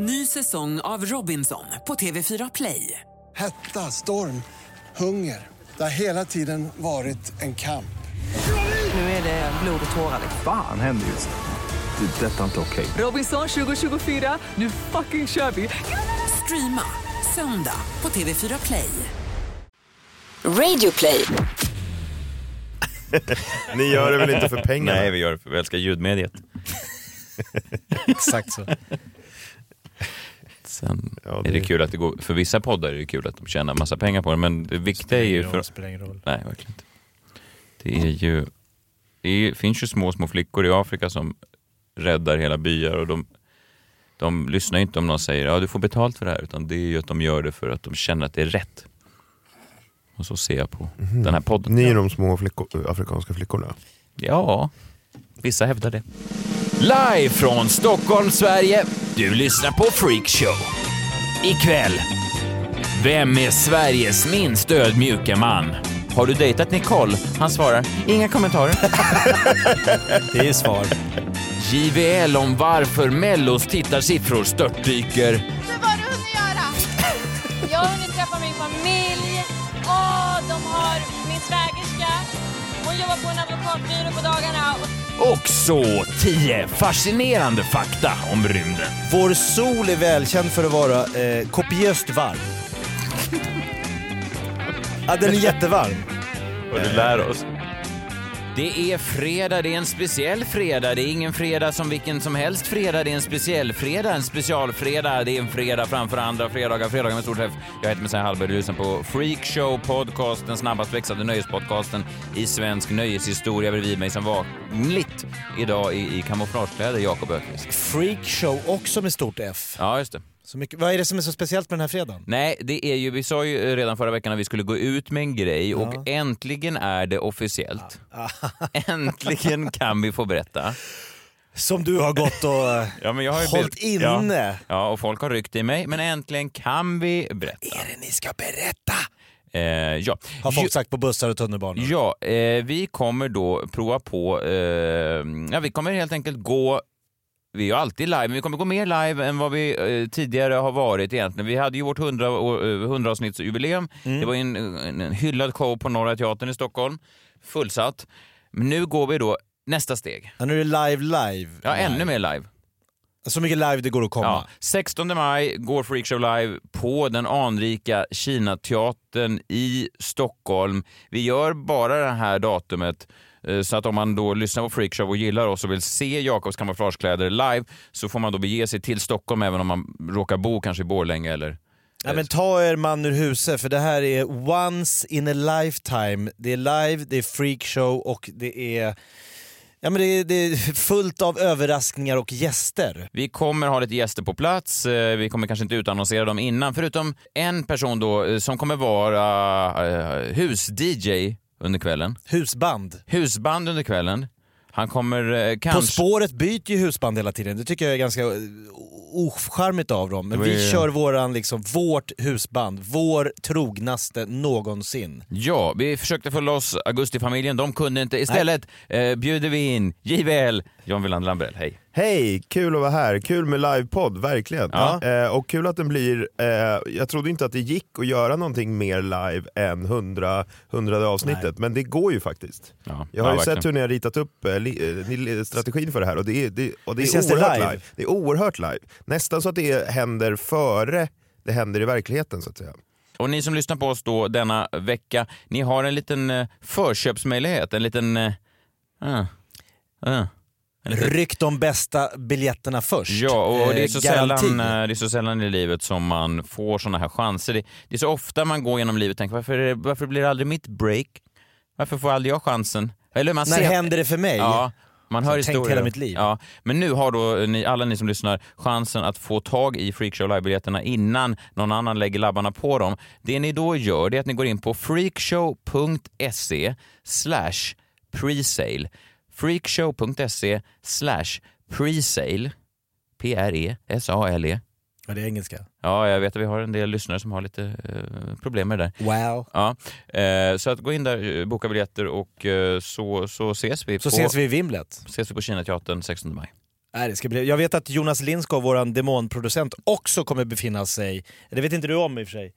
Ny säsong av Robinson på TV4 Play. Hetta, storm, hunger. Det har hela tiden varit en kamp. Nu är det blod och tårar. Fan händer just nu. Det. är Detta är inte okej. Robinson 2024, nu fucking kör vi! Streama söndag på TV4 Play. Radio play. Ni gör det väl inte för pengarna? Nej, vi gör det för vi älskar ljudmediet. Exakt så. Sen Ja, är det kul att det går, för vissa poddar är det kul att de tjänar massa pengar på det, men det viktiga är ju för... Spelar ingen roll. Nej, verkligen inte. Det är ju... Det är, finns ju små, små flickor i Afrika som räddar hela byar och de, de lyssnar inte om någon säger ja du får betalt för det här, utan det är ju att de gör det för att de känner att det är rätt. Och så ser jag på den här podden. Ni är de små flickor, afrikanska flickorna? Ja, vissa hävdar det. Live från Stockholm, Sverige. Du lyssnar på Freakshow. Ikväll. Vem är Sveriges minst ödmjuka man? Har du dejtat Nicole? Han svarar, inga kommentarer. Det är svar. JVL om varför Mellos tittarsiffror störtdyker. Så vad har du hunnit göra? Jag har hunnit träffa min familj. Åh, de har min svägerska. Hon jobbar på en advokatbyrå på dagarna. Och så 10 fascinerande fakta om rymden. Vår sol är välkänd för att vara eh, kopiöst varm. Ja, den är jättevarm. Och du lär oss. Det är fredag, det är en speciell fredag. Det är ingen fredag som vilken som helst fredag. Det är en speciell fredag, en specialfredag. Det är en fredag framför andra fredagar. Fredagar med stort F. Jag heter Messiah Hallberg. Du lyssnar på Freakshow Podcast, den snabbast växande nöjespodcasten i svensk nöjeshistoria. Bredvid mig som vanligt idag i, i kamouflagekläder, Jakob Öqvist. Freakshow också med stort F. Ja, just det. Så mycket, vad är det som är så speciellt med den här fredagen? Nej, det är ju, vi sa ju redan förra veckan att vi skulle gå ut med en grej och äntligen är det officiellt. Äntligen kan vi få berätta. Som du har gått och Ja, men jag har ju hållit inne. Ja, ja, och folk har ryckt i mig, men äntligen kan vi berätta. Är det ni ska berätta? Eh, ja. Har folk sagt på bussar och tunnelbanor. Ja, eh, vi kommer då prova på, eh, ja vi kommer helt enkelt gå vi är ju alltid live, men vi kommer gå mer live än vad vi eh, tidigare har varit egentligen. Vi hade ju vårt 100, å- eh, 100 avsnittsjubileum. Mm. Det var en, en, en hyllad show på Norra Teatern i Stockholm. Fullsatt. Men nu går vi då nästa steg. Ja, nu är det live, live. Ja, live. ännu mer live. Så mycket live det går att komma. Ja, 16 maj går Freakshow live på den anrika Kinateatern i Stockholm. Vi gör bara det här datumet eh, så att om man då lyssnar på Freakshow och gillar oss och vill se Jakobs kamouflagekläder live så får man då bege sig till Stockholm även om man råkar bo kanske i Borlänge eller Ja, men ta er man ur huset för det här är once in a lifetime. Det är live, det är freakshow och det är, ja, men det är, det är fullt av överraskningar och gäster. Vi kommer ha lite gäster på plats. Eh, Vi kommer kanske inte utannonsera dem innan, förutom en person då eh, som kommer vara hus-DJ under kvällen. Husband. Husband under kvällen. Han kommer eh, På kanske... spåret byter ju husband hela tiden, det tycker jag är ganska eh, ocharmigt av dem. Men Det var vi ju- kör våran, liksom, vårt husband, vår trognaste någonsin. Ja, vi försökte få loss Augustifamiljen, de kunde inte. Istället eh, bjuder vi in JVL, John Wilander Lambrell, hej. Hej, kul att vara här. Kul med livepodd, verkligen. Ja. Eh, och kul att den blir, eh, jag trodde inte att det gick att göra någonting mer live än 100, 100 avsnittet, men det går ju faktiskt. Ja, Jag har ja, ju verkligen. sett hur ni har ritat upp eh, li, eh, ni- strategin för det här och det är, det, och det är känns det oerhört live? live. Det är oerhört live. Nästan så att det händer före det händer i verkligheten så att säga. Och ni som lyssnar på oss då denna vecka, ni har en liten eh, förköpsmöjlighet, en liten... Uh, uh, en liten Ryck de bästa biljetterna först. Ja, och det är, Eh, så garanti. sällan, eh, det är så sällan i livet som man får såna här chanser. Det, det är så ofta man går genom livet och tänker varför, varför blir det aldrig mitt break? Varför får aldrig jag chansen? Eller man När ser, händer det för mig? Ja, man hör tänkt hela mitt liv. Ja, men nu har då ni, alla ni som lyssnar chansen att få tag i Freakshow live-biljetterna innan någon annan lägger labbarna på dem. Det ni då gör det är att ni går in på freakshow.se slash presale. freakshow.se slash presale. P-R-E-S-A-L-E. Ja, det är engelska. Ja, jag vet att vi har en del lyssnare som har lite eh, problem med det där. Wow. Ja, eh, så att gå in där, eh, boka biljetter och eh, så, så ses vi Så på, ses vi i vimlet. ses vi på Kinateatern 16 maj. Nej, det ska bli... Jag vet att Jonas Lindskog, vår demonproducent, också kommer befinna sig... Det vet inte du om i och för sig.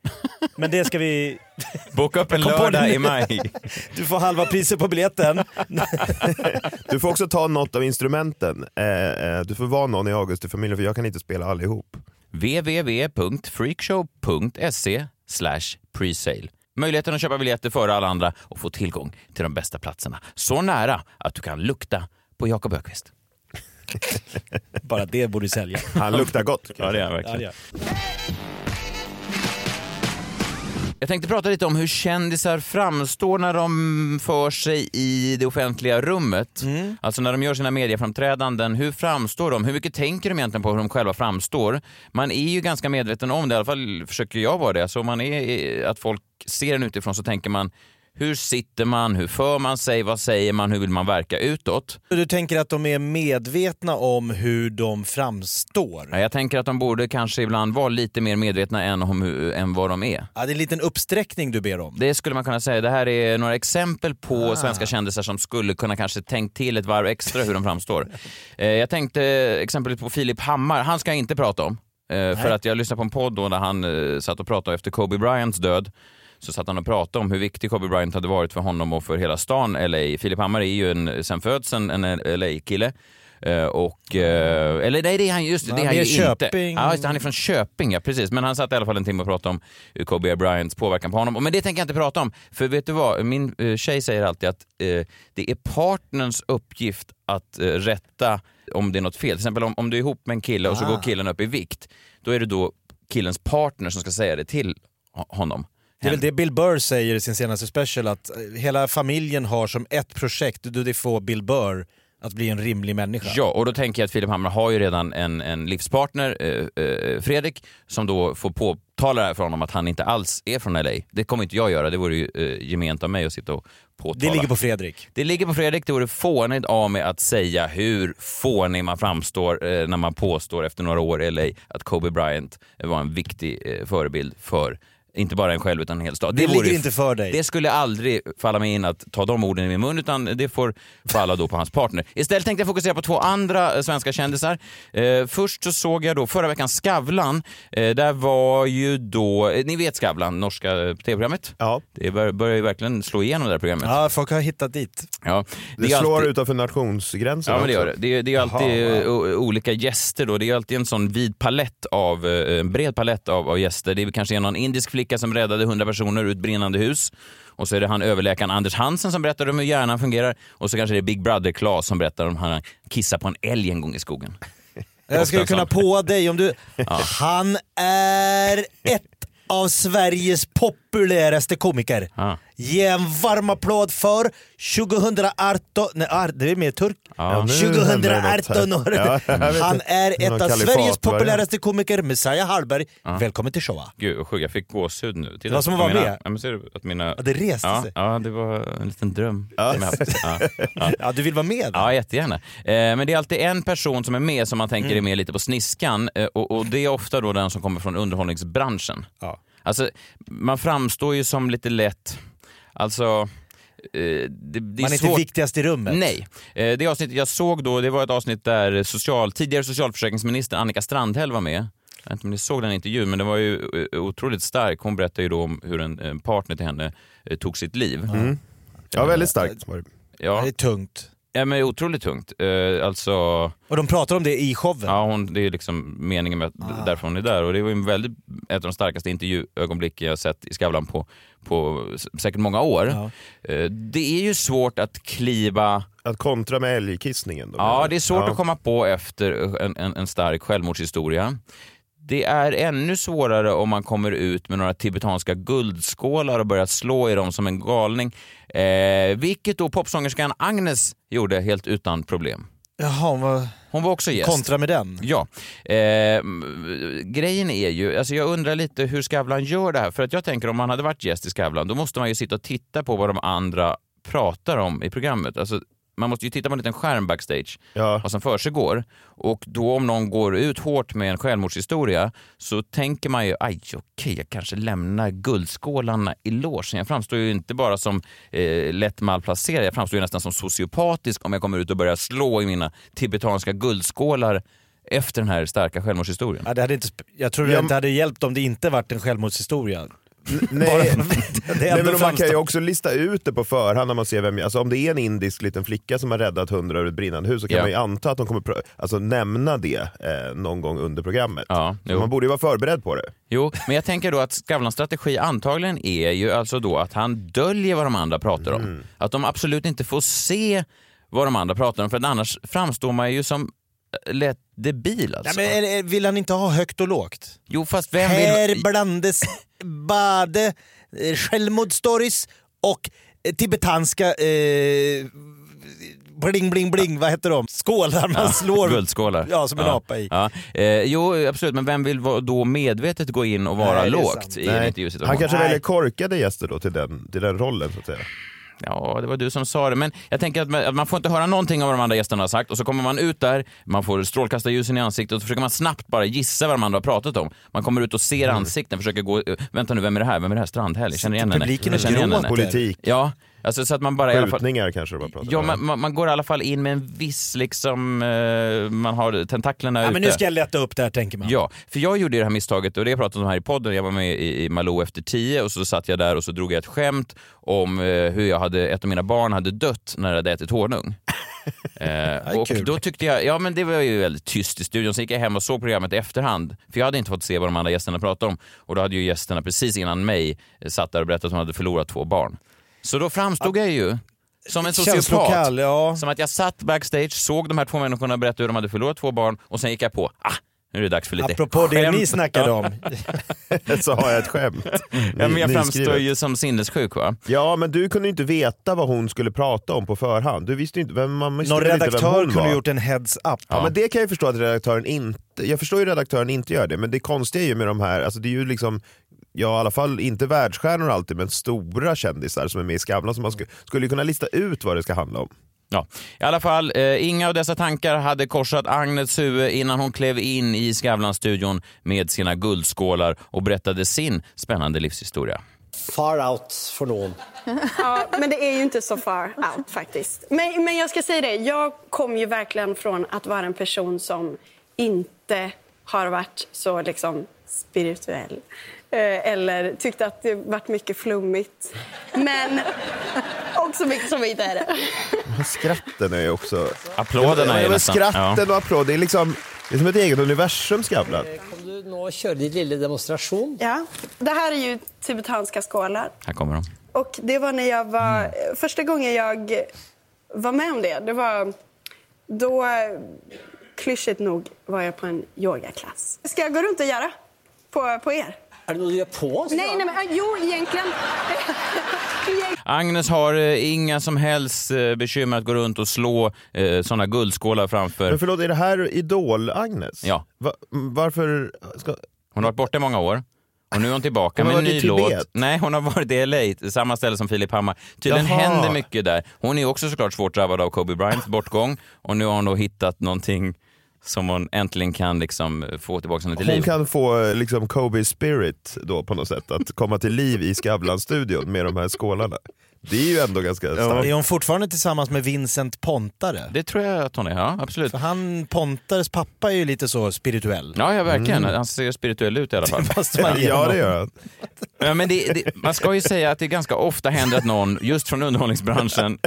Men det ska vi... Boka upp en lördag i maj. Du får halva priset på biljetten. Du får också ta något av instrumenten. Eh, eh, du får vara någon i Augustifamiljen för jag kan inte spela allihop. www.freakshow.se presale. Möjligheten att köpa biljetter före alla andra och få tillgång till de bästa platserna. Så nära att du kan lukta på Jakob Ökvist. Bara det borde sälja. Han luktar gott. Ja, det han Ja, verkligen. gör. Jag tänkte prata lite om hur kändisar framstår när de för sig i det offentliga rummet. Alltså när de gör sina medieframträdanden. Hur framstår de? Hur mycket tänker de egentligen på hur de själva framstår? Man är ju ganska medveten om det, i alla fall försöker jag vara det. Om man är, att folk ser en utifrån så tänker man hur sitter man? Hur för man sig? Vad säger man? Hur vill man verka utåt? Du tänker att de är medvetna om hur de framstår? Ja, Jag tänker att de borde kanske ibland vara lite mer medvetna än, om hur, än vad de är. Ja, det är en liten uppsträckning du ber om. Det skulle man kunna säga. Det här är några exempel på svenska kändisar som skulle kunna kanske tänkt till ett varv extra hur de framstår. Eh, jag tänkte exempelvis på Filip Hammar. Han ska jag inte prata om. Eh, för att jag lyssnade på en podd då där han eh, satt och pratade efter Kobe Bryants död. Så satt han och pratade om hur viktig Kobe Bryant hade varit för honom och för hela stan LA. Filip Hammar är ju en, sen födseln en LA-kille. Eh, och, eh, eller nej, det är han just det. Det är han ju inte. Köping. Ja, just han är från Köping, ja precis. Men han satt i alla fall en timme och pratade om Kobe Bryants påverkan på honom. Men det tänker jag inte prata om. För vet du vad, min eh, tjej säger alltid att eh, det är partnerns uppgift att rätta om det är något fel. Till exempel om, om du är ihop med en kille och så Ah. går killen upp i vikt. Då är det då killens partner som ska säga det till ho- honom. Det är väl det Bill Burr säger i sin senaste special, att eh, hela familjen har som ett projekt, du det får Bill Burr att bli en rimlig människa. Ja, och då tänker jag att Filip Hammar har ju redan en, en livspartner, eh, eh, Fredrik, som då får påtala det här för honom att han inte alls är från LA. Det kommer inte jag göra, det vore ju eh, gement av mig att sitta och påtala. Det ligger på Fredrik. Det ligger på Fredrik, det vore fånigt av mig att säga hur fånig man framstår eh, när man påstår efter några år i LA att Kobe Bryant var en viktig eh, förebild för inte bara en själv utan en hel stad. Det vore- ligger inte för dig. Det skulle aldrig falla mig in att ta de orden i min mun utan det får falla då på hans partner. Istället tänkte jag fokusera på två andra eh, svenska kändisar. Eh, först så såg jag då förra veckan Skavlan. Eh, där var ju då, eh, ni vet Skavlan, norska eh, tv-programmet? Ja. Det bör, börjar ju verkligen slå igenom det här programmet. Ja, folk har hittat dit. Ja, Det är slår alltid- utanför nationsgränsen Ja men det gör det. Det är, det är alltid eh, o- olika gäster då. Det är alltid en sån vid palett av, eh, en bred palett av, av gäster. Det är kanske någon indisk flicka som räddade 100 personer ur ett brinnande hus. Och så är det han överläkaren Anders Hansen som berättar om hur hjärnan fungerar. Och så kanske det är Big Brother Claes som berättar om hur han kissar på en älg en gång i skogen. Jag skulle kunna på dig om du... Han är ett av Sveriges populäraste komiker. Ja. Ge en varm applåd för 2018... Nej, ar- det är mer turk. Ja, nu händer det något 2018 år. Ja, Han är ett av Sveriges populäraste komiker, Messiah Hallberg. Välkommen till showa. Gud vad sjukt, jag fick gåshud nu. Titta Det var som att vara med. Ja, men ser du att mina... Ja, det reste ja, sig. ja, det var en liten dröm. Ja. Ja. Ja, du vill vara med? Ja, jättegärna. Eh, men det är alltid en person som är med som man tänker Mm. är med lite på sniskan eh, och, och det är ofta då den som kommer från underhållningsbranschen. Ja. Alltså, man framstår ju som lite lätt, alltså eh, det, det är Man är inte svårt. viktigast i rummet. Nej. Eh, Det avsnittet jag såg då, det var ett avsnitt där social, tidigare socialförsäkringsminister Annika Strandhäll var med. Jag vet inte om ni såg den intervjun, men det var ju eh, otroligt stark. Hon berättade ju då om hur en, en partner till henne eh, tog sitt liv. Ja, väldigt starkt. Ja, Det är tungt. ja men otroligt tungt. Eh, Alltså, Och de pratar om det i showen. Ja, hon, det är liksom meningen med att därför hon är där. Och det var ju en väldigt, ett av de starkaste intervjuögonblicken jag har sett i Skavlan på, på säkert många år. Ja. Eh, Det är ju svårt att kliva... Att kontra med älgkissningen. Ja, det är svårt Ja. att komma på efter en, en, en stark självmordshistoria. Det är ännu svårare om man kommer ut med några tibetanska guldskålar och börjar slå i dem som en galning. Eh, vilket då popsångerskan Agnes gjorde helt utan problem. Jaha, vad... Hon var också gäst. kontra med den. Ja. Eh, grejen är ju, alltså jag undrar lite hur Skavlan gör det här. För att jag tänker om man hade varit gäst i Skavlan, då måste man ju sitta och titta på vad de andra pratar om i programmet. Alltså, man måste ju titta på en liten skärm backstage, Ja. vad som försiggår. Och då om någon går ut hårt med en självmordshistoria så tänker man ju, aj okej, jag kanske lämnar guldskålarna i logen. Jag framstår ju inte bara som eh, lätt malplacerad, jag framstår ju nästan som sociopatisk om jag kommer ut och börjar slå i mina tibetanska guldskålar efter den här starka självmordshistorien. Ja, det hade inte, jag tror det inte hade hjälpt om det inte varit en självmordshistoria. Nej, Nej, men man kan ju också lista ut det på förhand när man ser vem, alltså om det är en indisk liten flicka som har räddat hundra ur ett brinnande hus så kan Ja. man ju anta att de kommer alltså, nämna det eh, någon gång under programmet. Ja, man borde ju vara förberedd på det. Jo, men jag tänker då att Skavlans strategi antagligen är ju alltså då att han döljer vad de andra pratar om. Mm. Att de absolut inte får se vad de andra pratar om för annars framstår man ju som eh, lätt debil alltså. Nej, men vill han inte ha högt och lågt? Jo, fast vem Här vill... blandas både eh, självmordsstories och eh, tibetanska eh, bling bling bling, vad heter de? Skålar man slår. Guldskålar. Ja, som en apa i. Ja. Eh, jo, absolut, men vem vill då medvetet gå in och vara Nej, lågt i en intervjusituation? Han kanske väljer korkade gäster då till den, till den rollen så att säga. Ja, det var du som sa det. Men jag tänker att man, att man får inte höra någonting av vad de andra gästerna har sagt och så kommer man ut där, man får strålkastarljusen i ansiktet och så försöker man snabbt bara gissa vad de andra har pratat om. Man kommer ut och ser Mm. ansikten, försöker gå, vänta nu, vem är det här? Vem är det här? Strandhäll? Jag känner igen henne. publiken gråter. henne. Politik, Ja, alltså så att man bara i alla fall... skjutningar kanske de har pratat Ja, om. man, man, man går i alla fall in med en viss liksom, eh, man har tentaklerna Ja, ute. men nu ska jag lätta upp det här tänker man. Ja, för jag gjorde det här misstaget och det pratat om här i podden. Jag var med i, i Malou efter tio och så satt jag där och så drog jag ett skämt om eh, hur jag hade, ett av mina barn hade dött när det hade ätit honung. eh, och kul. då tyckte jag, ja men det var ju väldigt tyst i studion, så gick jag hem och såg programmet i efterhand. För jag hade inte fått se vad de andra gästerna pratade om. Och då hade ju gästerna precis innan mig eh, satt där och berättat att de hade förlorat två barn. Så då framstod jag ju som en sociopat. Ja. Som att jag satt backstage, såg de här två människorna berätta hur de hade förlorat två barn och sen gick jag på, ah, nu är det dags för lite Apropå det skämt. ni snackade om. så har jag ett skämt. Ja, men jag framstår ju som sinnessjuk va? Ja men du kunde inte veta vad hon skulle prata om på förhand. Du visste ju inte vem man visste Någon inte vem redaktör hon kunde var. gjort en heads up. Ja, men det kan jag förstå att redaktören inte, jag förstår ju redaktören inte gör det, men det konstiga är ju med de här, alltså det är ju liksom Ja i alla fall inte världsstjärnor alltid men stora kändisar som är med i Skavlan som man skulle, skulle kunna lista ut vad det ska handla om. Ja, i alla fall, eh, inga av dessa tankar hade korsat Agnets huvud innan hon klev in i Skavlan-studion med sina guldskålar och berättade sin spännande livshistoria. Far out för någon. Ja, men det är ju inte så far out faktiskt. Men, men jag ska säga det, jag kom ju verkligen från att vara en person som inte har varit så liksom spirituell. Eh, Eller tyckte att det varit mycket flummigt. Men också mycket som inte är det. Skratten är ju också... Applåderna är men nästan... Skratten och applåder, det är liksom det är som ett eget universum Skavlan. Kan du nå köra din lilla demonstration? Ja, det här är ju tibetanska skålar. Här kommer de. Och det var när jag var... Första gången jag var med om det, det var... Då, klyschigt nog, var jag på en yogaklass. Ska jag gå runt och göra? På, på er? Är det något du gör på oss? Nej, nej, men jo, egentligen. Agnes har eh, inga som helst eh, bekymmer att gå runt och slå eh, såna guldskålar framför. Men förlåt, är det här Idol-Agnes? Ja. Va, varför ska... Hon har varit borta i många år. Och nu är hon tillbaka Hon med har en ny låt. Nej, hon har varit i LA, samma ställe som Filip Hammar. Tydligen Jaha. händer mycket där. Hon är också såklart svårt drabbad av Kobe Bryants bortgång och nu har hon då hittat någonting som hon äntligen kan liksom få tillbaka henne till Hon liv. kan få liksom Kobe spirit då på något sätt, att komma till liv i Skavlan-studion med de här skålarna. Det är ju ändå ganska starkt. Är hon fortfarande tillsammans med Vincent Pontare? Det tror jag att hon är, ja absolut. För han, Pontares pappa är ju lite så spirituell. Ja, ja verkligen. Han ser spirituell ut i alla fall. Måste man ge Ja honom. det gör han. Ja, men det, det, man ska ju säga att det ganska ofta händer att någon, just från underhållningsbranschen,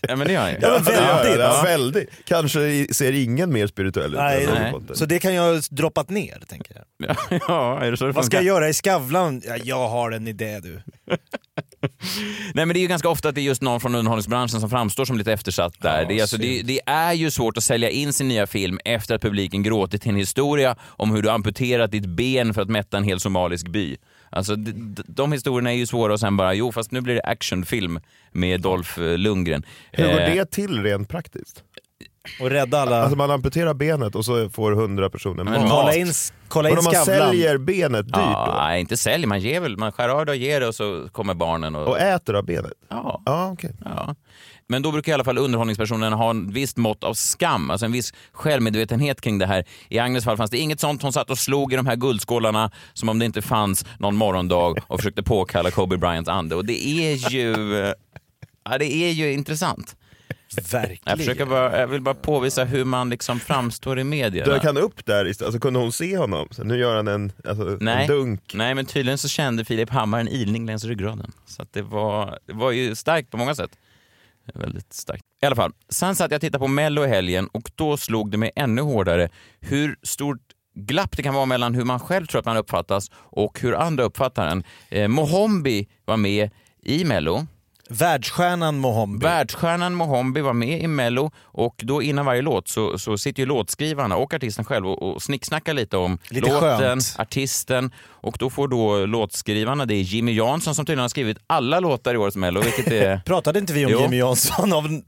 ja men det gör han ju. Ja, men det gör han. väldigt. Ja, väldigt. Kanske i- ser ingen mer spirituell ut Nej, än nej. Potter. Så det kan jag ha droppat ner, tänker jag. Ja, är det så det Vad ska funkar? jag göra i Skavlan? Ja, jag har en idé du. Nej men det är ju ganska ofta att det är just någon från underhållningsbranschen som framstår som lite eftersatt där. det, är alltså, det, det är ju svårt att sälja in sin nya film efter att publiken gråtit en historia om hur du amputerat ditt ben för att mätta en hel somalisk by. Alltså de, de, de historierna är ju svåra och sen bara, jo fast nu blir det actionfilm med Dolph eh, Lundgren. Hur går Eh, det till rent praktiskt? Och rädda alla. Alltså man amputerar benet och så får 100 personer Men mat. kolla in, kolla in Men om man Skavlan. säljer benet dyrt Ja, då? nej, inte säljer, man ger väl, man skär av det och ger det och så kommer barnen och... Och äter av benet? ja. Ja, okej. Ja. Men då brukar i alla fall underhållningspersonen ha en visst mått av skam, alltså en viss självmedvetenhet kring det här. I Agnes fall fanns det inget sånt. Hon satt och slog i de här guldskålarna som om det inte fanns någon morgondag och försökte påkalla Kobe Bryants ande. Och det är ju, ja, det är ju intressant. Verkligen. Jag, försöker bara, jag vill bara påvisa hur man liksom framstår i medierna. Dök han upp där? istället? Alltså, kunde hon se honom? Så nu gör han en, alltså, Nej. en dunk. Nej, men tydligen så kände Filip Hammar en ilning längs ryggraden. Så att det, var, det var ju starkt på många sätt. Väldigt starkt. I alla fall, sen satt jag och tittade på Mello i helgen och då slog det mig ännu hårdare hur stort glapp det kan vara mellan hur man själv tror att man uppfattas och hur andra uppfattar en. Eh, Mohombi var med i Mello. Världsstjärnan Mohombi. Världsstjärnan Mohombi var med i Mello och då innan varje låt så, så sitter ju låtskrivarna och artisten själv och, och snicksnackar lite om Lite låten, skönt. artisten och då får då låtskrivarna, det är Jimmy Jansson som tydligen har skrivit alla låtar i årets Mello, vilket är... Pratade inte vi om Jo. Jimmy Jansson? Av,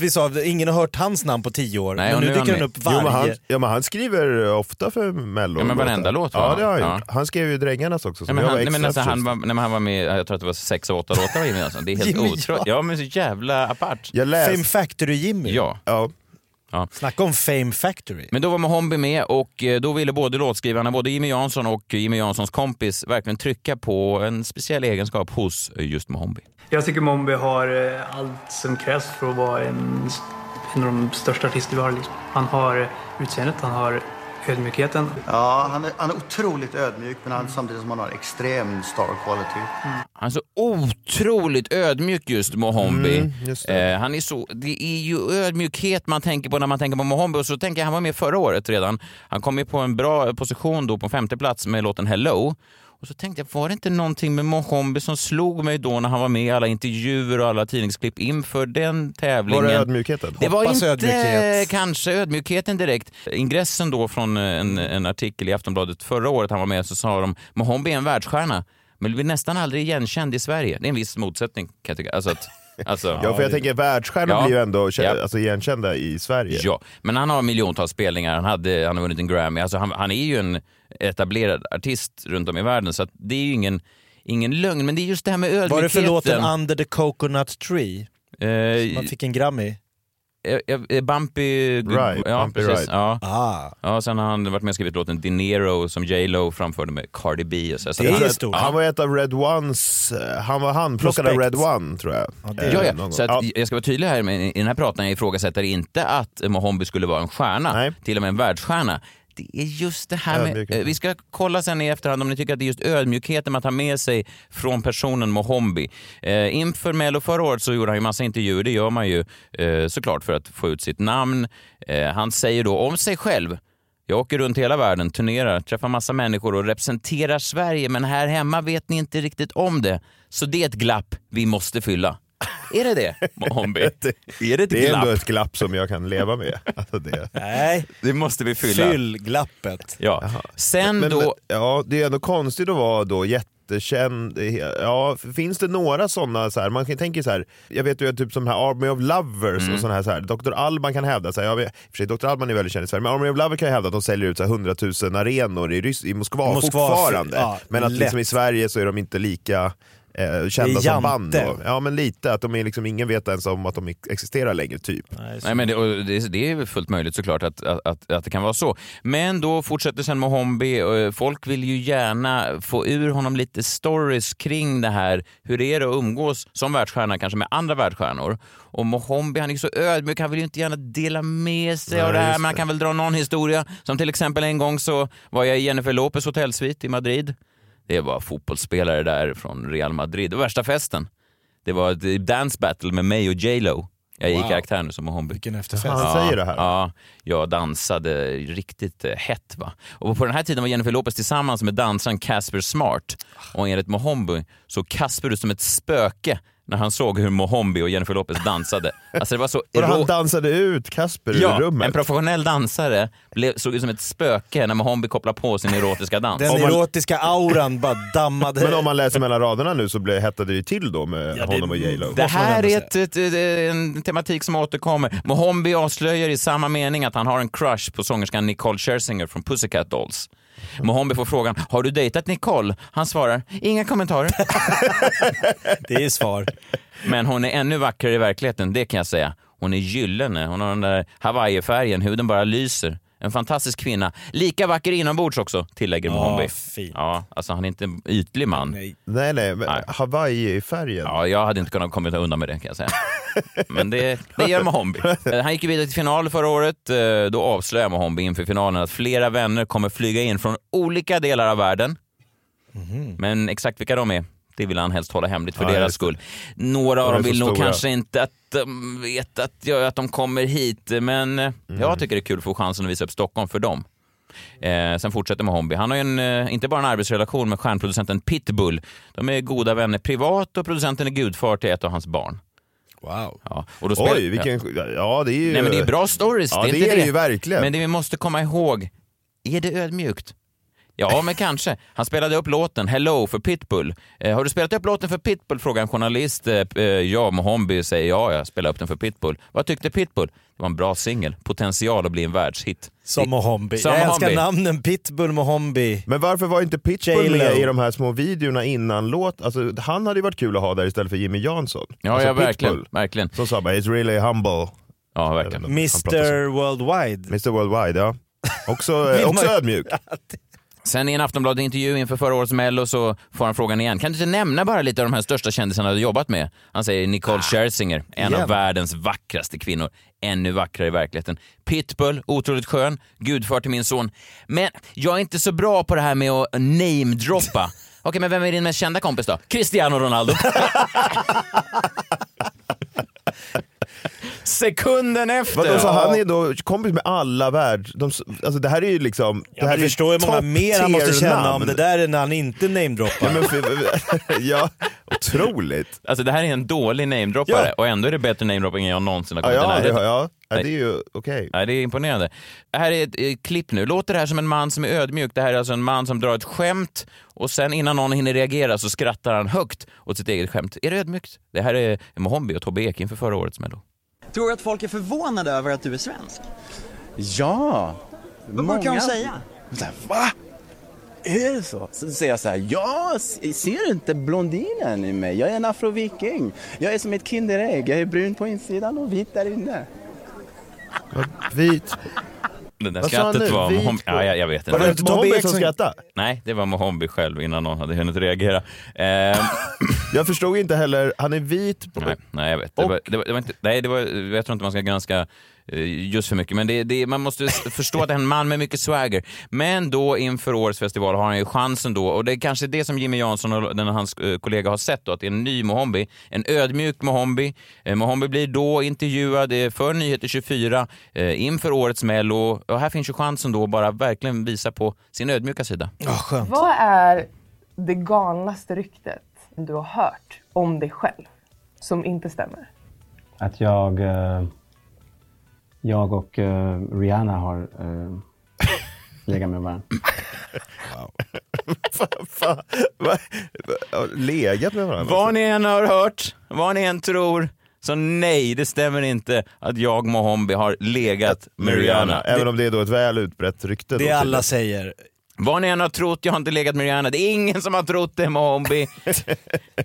vi sa ingen har hört hans namn på tio år, Nej, men och nu dyker han upp Jo, varje... men han, ja, men han skriver ofta för Mello. Ja, men varenda låt, va? Ja, det har han Ja. gjort. Han skrev ju Drängarnas också, Nej, som men han, var nej, men alltså, han, var, nej, men han var med, jag tror att det var sex och åtta låtar av Jimmy Jansson. Det är helt otroligt. Ja, men så jävla apart. Fame Factory-Jimmy. Ja. Ja. Snacka om Fame Factory. Men då var Mohombi med och eh, då ville både låtskrivarna, både Jimmy Jansson och Jimmy Janssons kompis verkligen trycka på en speciell egenskap hos eh, just Mohombi. Jag tycker Mombi har eh, allt som krävs för att vara en, en av de största artister vi har. Liksom. Han har utseendet, han har ödmjukheten. Ja, han är, han är otroligt ödmjuk men han, samtidigt som han har extrem star quality. Han är så otroligt ödmjuk just Mohombi. Mm, just det. eh, han är så, det är ju ödmjukhet man tänker på när man tänker på Mohombi och så tänker jag, han var med förra året redan. Han kom ju på en bra position då på femte plats med låten Hello. Och så tänkte jag, var det inte någonting med Mohombi som slog mig då när han var med i alla intervjuer och alla tidningsklipp inför den tävlingen? Var det ödmjukheten? Det var Hoppas inte ödmjukhet. kanske ödmjukheten direkt. Ingressen då från en, en artikel i Aftonbladet förra året han var med så sa de Mohombi är en världsstjärna men blir nästan aldrig igenkänd i Sverige. Det är en viss motsättning kan jag tycka. Alltså att, alltså, Ja, för jag tänker världsstjärnor Ja. blir ju ändå Ja. alltså, igenkända i Sverige. Ja, men han har miljontals spelningar, han, hade, han har vunnit en Grammy. Alltså han, han är ju en etablerad artist runt om i världen så att det är ju ingen, ingen lögn. Men det är just det här med ödmjukheten. Var det för låten Under the Coconut Tree? Eh, Man fick en Grammy. Eh, eh, Bumpy... Right, ja, Bumpy precis. Ja. Ah. Ja, sen har han varit med och skrivit låten Dinero som J Lo framförde med Cardi B. Och så. Så Det är han- stort. Han var ett av Red Ones, eh, han var handplockad av. Red One tror jag. det- Eh, Ja, ja. gång. Så att, Ja. Jag ska vara tydlig här, men i den här pratan jag ifrågasätter inte att Mohombi skulle vara en stjärna, Nej. till och med en världsstjärna. Det är just det här med, eh, vi ska kolla sen i efterhand om ni tycker att det är just ödmjukheten man tar med sig från personen Mohombi. Eh, inför Mello förra året så gjorde han ju massa intervjuer, det gör man ju eh, såklart för att få ut sitt namn. Eh, han säger då om sig själv jag åker runt hela världen, turnerar, träffar massa människor och representerar Sverige, men här hemma vet ni inte riktigt om det. Så det är ett glapp vi måste fylla. Är det det, Mohombi? Är det ett Det är glapp? ändå ett glapp som jag kan leva med. Alltså det. Nej, Det måste vi fylla. fyll glappet. Ja. Sen Men, då... ja, det är ändå konstigt att vara då jättekänd. Ja, finns det några sådana, så här, man kan tänka så här, jag vet ju typ som här Army of Lovers Mm. och sådana här, så här, Dr. Alban kan hävda, så här, jag vet, i och för sig Dr. Alban är väldigt känd i Sverige, men Army of Lovers kan ju hävda att de säljer ut så här, 100 000 arenor i, Rys- i Moskva, Moskva, fortfarande. ja, men att liksom i Sverige så är de inte lika eh, kända är som band. Då. Ja men lite, att de är liksom, ingen vet ens om att de ex- existerar längre typ. Nej, men det, och det, det är fullt möjligt såklart att, att, att, att det kan vara så. Men då fortsätter sen Mohombi. och Folk vill ju gärna få ur honom lite stories kring det här. Hur är det att umgås som världsstjärna kanske med andra världsstjärnor? Och Mohombi han är ju så ödmjuk, han vill ju inte gärna dela med sig Nej, av det här. Men han kan väl dra någon historia. Som till exempel en gång så var jag i Jennifer Lopez hotellsvit i Madrid. Det var fotbollsspelare där från Real Madrid. Det var värsta festen. Det var ett dance battle med mig och J Lo. Jag är i Wow. karaktär nu som Mohombi. Vilken efterfest. Han säger det här. Ja, jag dansade riktigt eh, hett. Va? Och på den här tiden var Jennifer Lopez tillsammans med dansaren Casper Smart. Och enligt Mohombi så Casper du som ett spöke när han såg hur Mohombi och Jennifer Lopez dansade. Alltså det var så Och han ero- dansade ut Kasper Ja, ur rummet. en professionell dansare blev, såg ut som ett spöke när Mohombi kopplade på sin erotiska dans. Den erotiska auran bara dammade. Men om man läser mellan raderna nu så blev, hettade det ju till då med Ja, det honom och J Lo. Det här är ett, ett, ett, en tematik som återkommer. Mohombi avslöjar i samma mening att han har en crush på sångerskan Nicole Scherzinger från Pussycat Dolls. Mohombi får frågan, har du dejtat Nicole? Han svarar, inga kommentarer. Det är svar. Men hon är ännu vackrare i verkligheten, det kan jag säga. Hon är gyllene, hon har den där Hawaii-färgen, huden bara lyser. En fantastisk kvinna. Lika vacker inombords också, tillägger Mohombi. fint. Ja, alltså han är inte en ytlig man. Nej. Nej, nej, men Hawaii-färgen. Ja, jag hade inte kunnat komma undan med det kan jag säga. Men det, det gör Mohombi. Han gick ju vidare till final förra året. Eh, Då avslöjade Mohombi inför finalen att flera vänner kommer flyga in från olika delar av världen. Men exakt vilka de är, det vill han helst hålla hemligt för Ja, deras skull. Några av dem vill nog stora. kanske inte att de vet att, ja, att de kommer hit, men eh, Mm. jag tycker det är kul att få chansen att visa upp Stockholm för dem. Eh, sen fortsätter Mohombi. Han har ju en, eh, inte bara en arbetsrelation med stjärnproducenten Pitbull. De är goda vänner privat och producenten är gudfar till ett av hans barn. Wow. Ja, och då spelar- Oj, vilken... Ja, det är ju... Nej men det är bra stories. Ja, det är, det det ju verkligen. Men det vi måste komma ihåg, är det ödmjukt? Ja, men kanske. Han spelade upp låten Hello för Pitbull. Eh, har du spelat upp låten för Pitbull? frågar en journalist. Eh, eh, ja, Mohombi säger ja, jag spelar upp den för Pitbull. Vad tyckte Pitbull? Det var en bra singel. Potential att bli en världshit. Som Mohombi. Som Jag älskar Mohombi. namnen Pitbull, Mohombi. Men varför var inte Pitbull med i de här små videorna innan låt? Alltså, han hade ju varit kul att ha där istället för Jimmy Jansson. Ja, alltså, ja verkligen. Verkligen. Som sa bara “It's really humble”. Ja, verkligen. Mr Worldwide. Mr Worldwide, ja. Också, eh, också ödmjuk. Sen i en Aftonbladet-intervju inför förra årets Mello så får han frågan igen. Kan du inte nämna bara lite av de här största kändisarna du jobbat med? Han säger Nicole Scherzinger, en igen. av världens vackraste kvinnor. Ännu vackrare i verkligheten. Pitbull, otroligt skön, gudfar till min son. Men jag är inte så bra på det här med att namedroppa. Okej, men vem är din mest kända kompis då? Cristiano Ronaldo. Sekunden efter. Vadå, så han är då kompis med alla värld... De, alltså det här är ju liksom... det Jag här är förstår hur många mer han måste känna om namn. det där är när han inte namedroppar. Ja, men för, ja, otroligt. Alltså det här är en dålig namedroppare Ja. och ändå är det bättre namedropping än jag någonsin har Ja, kommit i ja, närheten. ja, ja. ja Nej. det är ju okej. Nej, det är imponerande. Det här är ett eh, klipp nu. Låter det här som en man som är ödmjuk? Det här är alltså en man som drar ett skämt och sen innan någon hinner reagera så skrattar han högt åt sitt eget skämt. Är det ödmjukt? Det här är Mohombi och Tobbe Ek inför förra årets Mello. Tror du att folk är förvånade över att du är svensk? Ja! Vad brukar de säga? Så här, Va? Är det så? Så säger jag så här, ja, ser du inte blondinen i mig? Jag är en afroviking. Jag är som ett kinderägg. Jag är brun på insidan och vit där inne. Vit. Det där Vad sa han skrattet nu? var Vit Mohombi. på- Ja, jag, jag vet Var det inte. inte Mohombi som skrattade? Nej, det var Mohombi själv innan någon hade hunnit reagera. Eh, Jag förstod inte heller, han är vit. På, nej, nej, jag vet. Det Och- var, det var, det var inte, nej, det var, jag tror inte man ska granska just för mycket, men det, det, man måste förstå att det är en man med mycket swagger. Men då inför årets festival har han ju chansen då, och det är kanske det som Jimmy Jansson och den, hans eh, kollega har sett då, att det är en ny Mohombi, en ödmjuk Mohombi. Eh, Mohombi blir då intervjuad eh, för Nyheter 24 eh, inför årets Mello, och här finns ju chansen då att bara verkligen visa på sin ödmjuka sida. Vad är det galnaste ryktet du har hört om dig själv som inte stämmer? Att jag, eh, jag och eh, Rihanna har eh, legat med varandra. Fan? Va? Legat med varandra? Vad ni än har hört, vad ni än tror, så nej, det stämmer inte att jag Mohombi har legat med Rihanna. Även om det är då ett väl utbrett rykte. Det då, alla säger. Vad ni än har trott, jag har inte legat med Rihanna. Det är ingen som har trott det Mohombi.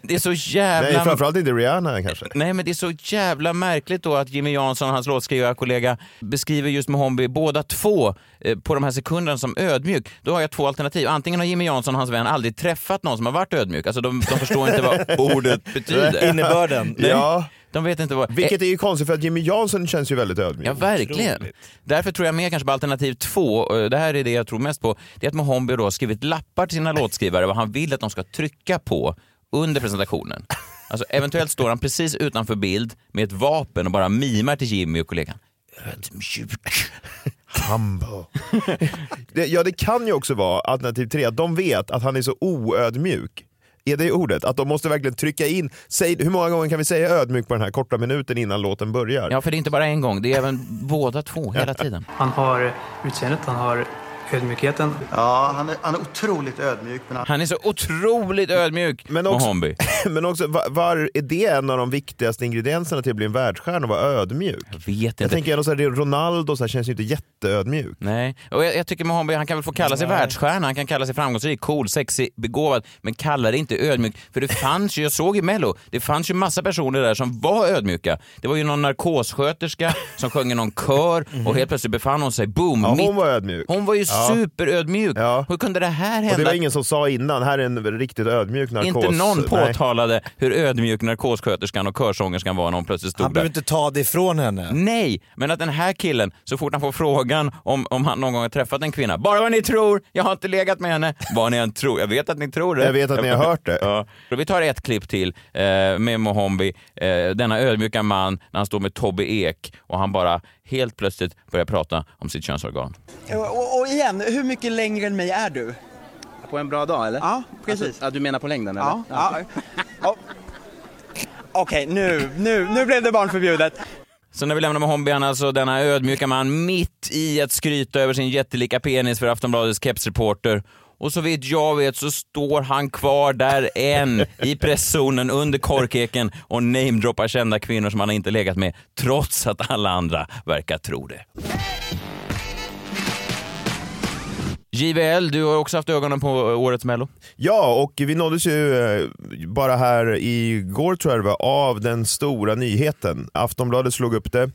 Det är så jävla... Nej, framförallt inte Rihanna kanske. Nej, men det är så jävla märkligt då att Jimmy Jansson, hans låtskrivarkollega, beskriver just Mohombi båda två på de här sekunderna som ödmjuk. Då har jag två alternativ. Antingen har Jimmy Jansson och hans vän aldrig träffat någon som har varit ödmjuk. Alltså de, de förstår inte vad ordet betyder. Innebörden. Nej, Ja. De vet inte vad... Vilket är ju konstigt för att Jimmy Jansson känns ju väldigt ödmjuk. Ja, verkligen. Därför tror jag mer kanske på alternativ två, eh, det här är det jag tror mest på, det är att Mohombi då har skrivit lappar till sina låtskrivare vad han vill att de ska trycka på under presentationen. Alltså eventuellt står han precis utanför bild med ett vapen och bara mimar till Jimmy och kollegan. Ödmjuk. Humble. det, ja, det kan ju också vara alternativ tre, att de vet att han är så oödmjuk Är det ordet? Att de måste verkligen trycka in, säg, hur många gånger kan vi säga ödmjuk på den här korta minuten innan låten börjar? Ja, för det är inte bara en gång, det är även båda två hela tiden. Han har utseendet, han har ödmjukheten. Ja, han är, han är otroligt ödmjuk. Men han... Han är så otroligt ödmjuk, Men också, men också var, var, är det en av de viktigaste ingredienserna till att bli en världsstjärna, att vara ödmjuk? Jag vet inte. Jag tänker ändå så här, Ronaldo så här, känns ju inte jätteödmjuk. Nej, och jag, jag tycker Mohombi, han kan väl få kalla sig Nej. världsstjärna, han kan kalla sig framgångsrik, cool, sexig, begåvad, men kalla det inte ödmjuk. För det fanns ju, jag såg i Mello, det fanns ju massa personer där som var ödmjuka. Det var ju någon narkossköterska som sjöng i någon kör och helt plötsligt befann hon sig, boom, Ja, hon mitt- var ödmjuk. hon var ju Ja. superödmjuk. Hur kunde det här hända? Och det var ingen som sa innan, här är en riktigt ödmjuk narkos. Inte någon Nej. påtalade hur ödmjuk narkossköterskan och körsångerskan var när hon plötsligt stod Han där. behöver inte ta det ifrån henne. Nej, men att den här killen, så fort han får frågan om, om han någon gång har träffat en kvinna, bara vad ni tror, jag har inte legat med henne, vad ni än tror. Jag vet att ni tror det. Jag vet att ni har hört det. Ja. Så vi tar ett klipp till eh, med Mohombi, eh, denna ödmjuka man, när han står med Tobbe Ek och han bara helt plötsligt börjar prata om sitt könsorgan. Och, och igen, hur mycket längre än mig är du? På en bra dag eller? Ja, precis. Alltså, ja, du menar på längden eller? Ja, ja. ja. Okej, nu, nu, nu blev det barnförbjudet. Så när vi lämnar är alltså denna ödmjuka man mitt i att skryta över sin jättelika penis för Aftonbladets kepsreporter. Och så vitt jag vet så står han kvar där än i presszonen under korkeken och namedroppar kända kvinnor som han inte legat med, trots att alla andra verkar tro det. JVL, du har också haft ögonen på årets Mello. Ja, och vi nåddes ju eh, bara här igår tror jag det var, av den stora nyheten. Aftonbladet slog upp det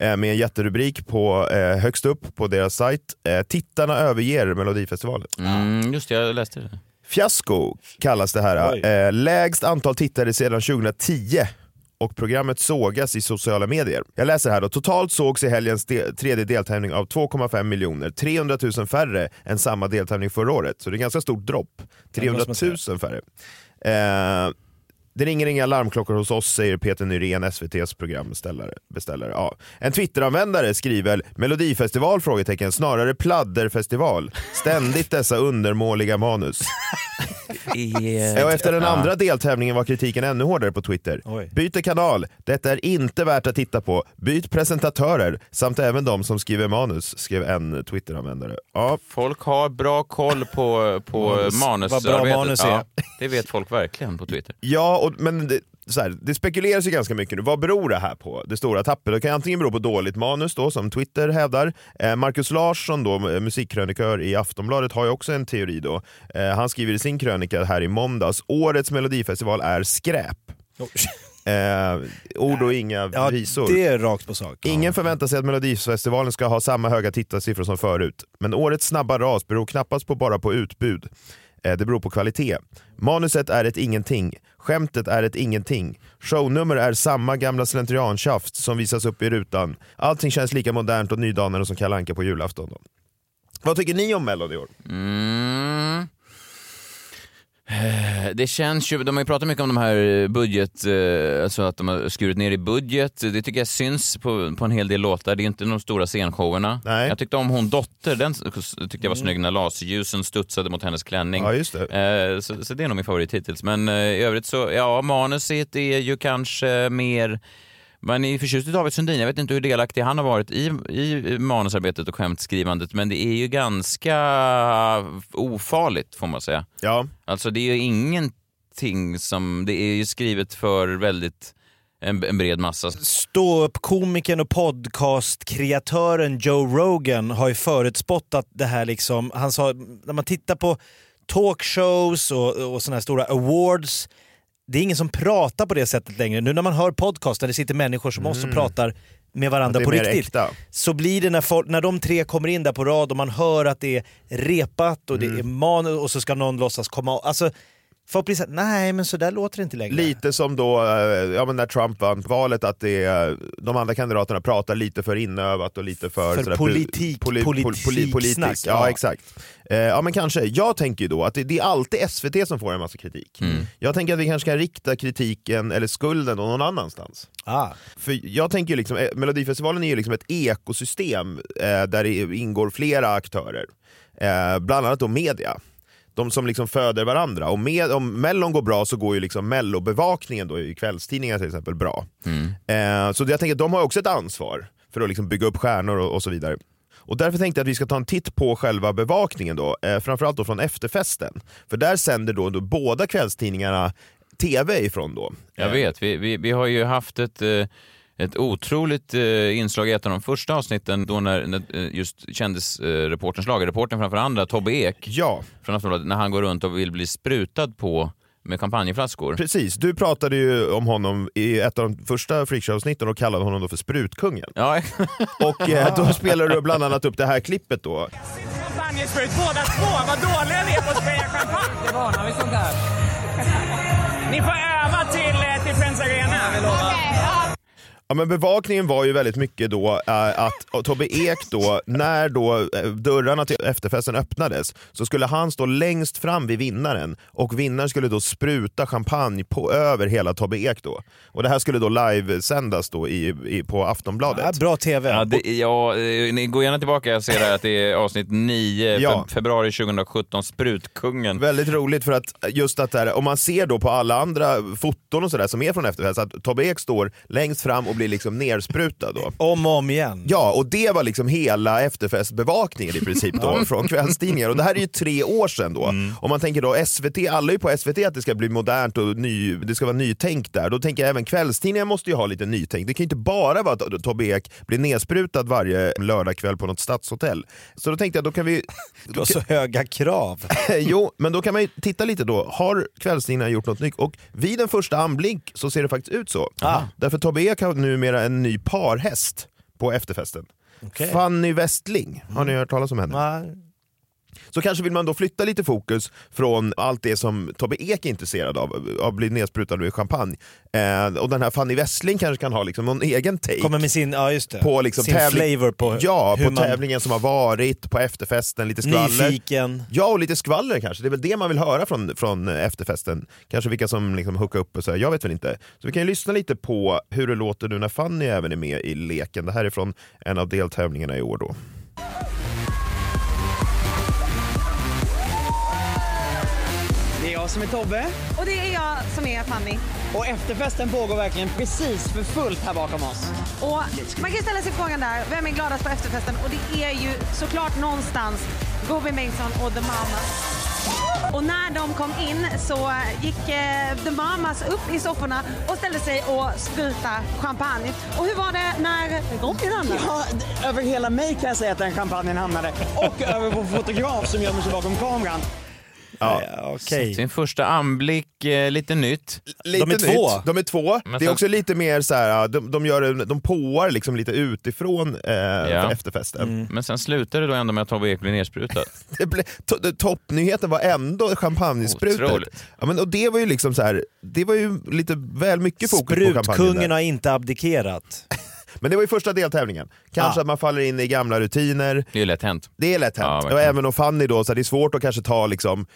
med en jätterubrik på, eh, högst upp på deras sajt. Eh, Tittarna överger Melodifestivalen. Mm, just det, jag läste det. Fiasko kallas det här. Eh, lägst antal tittare sedan 2010 och programmet sågas i sociala medier. Jag läser här då. Totalt sågs i helgens de- tredje deltävling av 2,5 miljoner, 300 000 färre än samma deltävling förra året. Så det är ganska stort dropp. 300 000 färre. Eh, det ringer inga larmklockor hos oss, säger Peter Nyrén, SVTs programbeställare. Beställare. Ja. En Twitteranvändare skriver “Melodifestival?” frågetecken, snarare pladderfestival. Ständigt dessa undermåliga manus. Ja, och efter den andra deltävlingen var kritiken ännu hårdare på Twitter. Byter kanal, detta är inte värt att titta på. Byt presentatörer, samt även de som skriver manus, skrev en Twitteranvändare. Ja. Folk har bra koll på, på Manus. manusarbetet. Vad bra manus är. Ja, det vet folk verkligen på Twitter. Ja, och, men det, så här, det spekuleras ju ganska mycket nu. Vad beror det här på? Det stora tappet? Det kan antingen bero på dåligt manus då, som Twitter hävdar. Eh, Marcus Larsson, då, eh, musikkrönikör i Aftonbladet, har ju också en teori. då. Eh, han skriver i sin krönika här i måndags, årets melodifestival är skräp. Eh, ord och inga Ja, visor. det är rakt på sak. Ingen förväntar sig att Melodifestivalen ska ha samma höga tittarsiffror som förut. Men årets snabba ras beror knappast på bara på utbud. Eh, det beror på kvalitet. Manuset är ett ingenting. Skämtet är ett ingenting. Shownummer är samma gamla slentriantjafs som visas upp i rutan. Allting känns lika modernt och nydanande som Kalle Anka på julafton. Då. Vad tycker ni om Mello i år? Mm. Eh, Det känns ju, de har ju pratat mycket om de här budget, eh, alltså att de har skurit ner i budget. Det tycker jag syns på, på en hel del låtar. Det är inte de stora scenshowerna. Jag tyckte om hon Dotter, den tyckte jag var snygg när laserljusen studsade mot hennes klänning. Ja, just det. Så, så det är nog min favorit hittills. Men eh, i övrigt så, ja, manuset är ju kanske mer man är förtjust i David Sundin. Jag vet inte hur delaktig han har varit i, i manusarbetet och skämtskrivandet, men det är ju ganska ofarligt får man säga. Ja. Alltså det är ju ingenting som, det är ju skrivet för väldigt en, en bred massa. Ståuppkomikern och podcastkreatören Joe Rogan har ju förutspått det här liksom, han sa när man tittar på talkshows och, och såna här stora awards, det är ingen som pratar på det sättet längre. Nu när man hör podcast där det sitter människor som oss och Mm. pratar med varandra på riktigt. äkta. Så blir det när, folk, när de tre kommer in där på rad och man hör att det är repat och Mm. det är manus och så ska någon låtsas komma... Alltså, folk blir såhär, nej men så där låter det inte längre. Lite som då, eh, ja, men när Trump vann valet, att det är, de andra kandidaterna pratar lite för inövat och lite för... För sådär, politik- politik, politiksnack, Ja, ja. exakt. Eh, ja men kanske. Jag tänker ju då att det, det är alltid SVT som får en massa kritik. Jag tänker att vi kanske ska rikta kritiken, eller skulden, någon annanstans. Ah. För jag tänker ju liksom, eh, Melodifestivalen är ju liksom ett ekosystem eh, där det ingår flera aktörer. Eh, bland annat då media. De som liksom föder varandra. Och med, om Mellon går bra så går ju liksom Mellobevakningen då i kvällstidningar till exempel bra. Eh, så jag tänker att de har också ett ansvar för att liksom bygga upp stjärnor och, och så vidare. Och därför tänkte jag att vi ska ta en titt på själva bevakningen då, eh, framförallt då från efterfesten. För där sänder då, då båda kvällstidningarna TV ifrån då. Jag vet, vi, vi, vi har ju haft ett, eh, ett otroligt eh, inslag i ett av de första avsnitten då när, när eh, just kändisreportern, schlagerreportern framför andra, Tobbe Ek, ja. från Aftonbladet, när han går runt och vill bli sprutad på med champagneflaskor. Precis, du pratade ju om honom i ett av de första freakshow-avsnitten och kallade honom då för sprutkungen. Ja. och eh, då spelar du bland annat upp det här klippet då. Champagnesprut båda två. Vad dåliga ni är på att spraya champagne. Det varnar vi sånt där. Ni får öva till, eh, till Friends Arena. Ja. Ja, men bevakningen var ju väldigt mycket då eh, att Tobbe Ek då, när då eh, dörrarna till efterfesten öppnades så skulle han stå längst fram vid vinnaren och vinnaren skulle då spruta champagne på, över hela Tobbe Ek då. Och det här skulle då livesändas då i, i, på Aftonbladet. bra TV. Ja, det, ja, eh, ni går gärna tillbaka, jag ser här att det är avsnitt 9, Ja. fe- februari 2017, Sprutkungen. Väldigt roligt för att just att där, om man ser då på alla andra foton och sådär som är från efterfest att Tobbe Ek står längst fram och blir liksom nersprutad då. Om och om igen. Ja, och det var liksom hela efterfestbevakningen i princip då från kvällstidningar. Och det här är ju tre år sedan då. Om man tänker då SVT, alla är ju på SVT att det ska bli modernt och ny, det ska vara nytänk där. Då tänker jag även kvällstidningar måste ju ha lite nytänk. Det kan ju inte bara vara att Tobbe Ek blir nersprutad varje lördagkväll på något stadshotell. Så då tänkte jag, då kan vi... Du har så höga krav. jo, men då kan man ju titta lite då. Har kvällstidningarna gjort något nytt? Och vid en första anblick så ser det faktiskt ut så. Därför Tobbe Ek har numera en ny parhäst på efterfesten. Okej. Fanny Westling, har ni hört talas om henne? Så kanske vill man då flytta lite fokus från allt det som Tobbe Ek är intresserad av, av att bli nedsprutad med champagne. Eh, och den här Fanny Westling kanske kan ha liksom någon egen take. Kommer med sin, ja just det. på liksom sin flavor på ja, på man... tävlingen som har varit, på efterfesten, lite skvaller. Nyfiken. Ja, och lite skvaller kanske. Det är väl det man vill höra från, från efterfesten. Kanske vilka som liksom hookar upp och så. här. Jag vet väl inte. Så vi kan ju lyssna lite på hur det låter nu när Fanny även är med i leken. Det här är från en av deltävlingarna i år då. Jag som är Tobbe. Och det är jag som är Fanny. Och efterfesten pågår verkligen precis för fullt här bakom oss. Och man kan ställa sig frågan där, vem är gladast på efterfesten? Och det är ju såklart någonstans Robin Bengtsson och The Mamas. Och när de kom in så gick eh, The Mamas upp i sofforna och ställde sig och sprutade champagne. Och hur var det när Robin hamnade? Ja, över hela mig kan jag säga att den champagnen hamnade. Och över vår fotograf som gömmer sig bakom kameran. Ja, okej. Sin första anblick, eh, lite nytt. Lite nytt. De är två. Men det är sen- också lite mer så här, de, de, gör, en- de påar liksom lite utifrån eh, Ja. efterfesten. Mm. Men sen slutar det då ändå med att Tobbe Ek blir nersprutad. Det blev, to, det- toppnyheten var ändå champagnesprutet. Otroligt. Ja, men, och det var ju liksom så här, det var ju lite väl mycket fokus på champagnen. Sprutkungen där. har inte abdikerat. Men det var ju första deltävlingen. Kanske Ja. att man faller in i gamla rutiner. Det är ju lätt hänt. Det är lätt hänt. Ja, och verkligen. även om Fanny då, så här, det är svårt att kanske ta liksom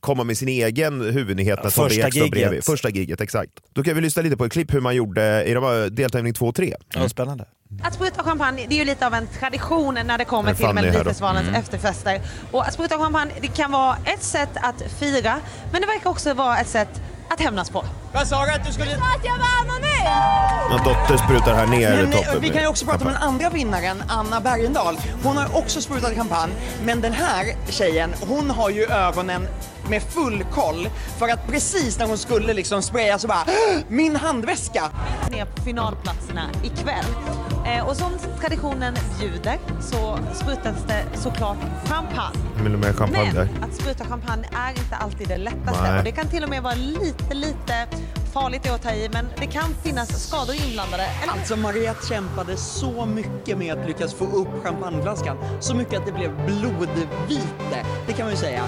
komma med sin egen huvudnyhet när Ja, Tobbe första Ek står bredvid. Första giget, exakt. Då kan vi lyssna lite på ett klipp hur man gjorde i de deltävling 2 och 3. Ja, spännande. Att spruta champagne det är ju lite av en tradition när det kommer till. Melodifestivalens Mm. efterfester. Och att spruta champagne det kan vara ett sätt att fira men det verkar också vara ett sätt att hämnas på. Vad sa du att du skulle... att jag var anonym! Någon dotter sprutar här ner Men, toppen. eh, vi kan ju också prata om den champagne. andra vinnaren, Anna Bergendahl. Hon har också sprutat champagne, men den här tjejen, hon har ju ögonen med full koll. För att precis när hon skulle liksom spraya så bara "Åh, min handväska! Ner på finalplatserna ikväll. Eh, och som traditionen bjuder så sprutas det såklart champagne. Vill du med champagne där? Men att spruta champagne är inte alltid det lättaste Nej. och det kan till och med vara lite, lite farligt att ta i men det kan finnas skador inblandade. Eller? Alltså Mariette kämpade så mycket med att lyckas få upp champagneflaskan. Så mycket att det blev blodvite, det kan man ju säga.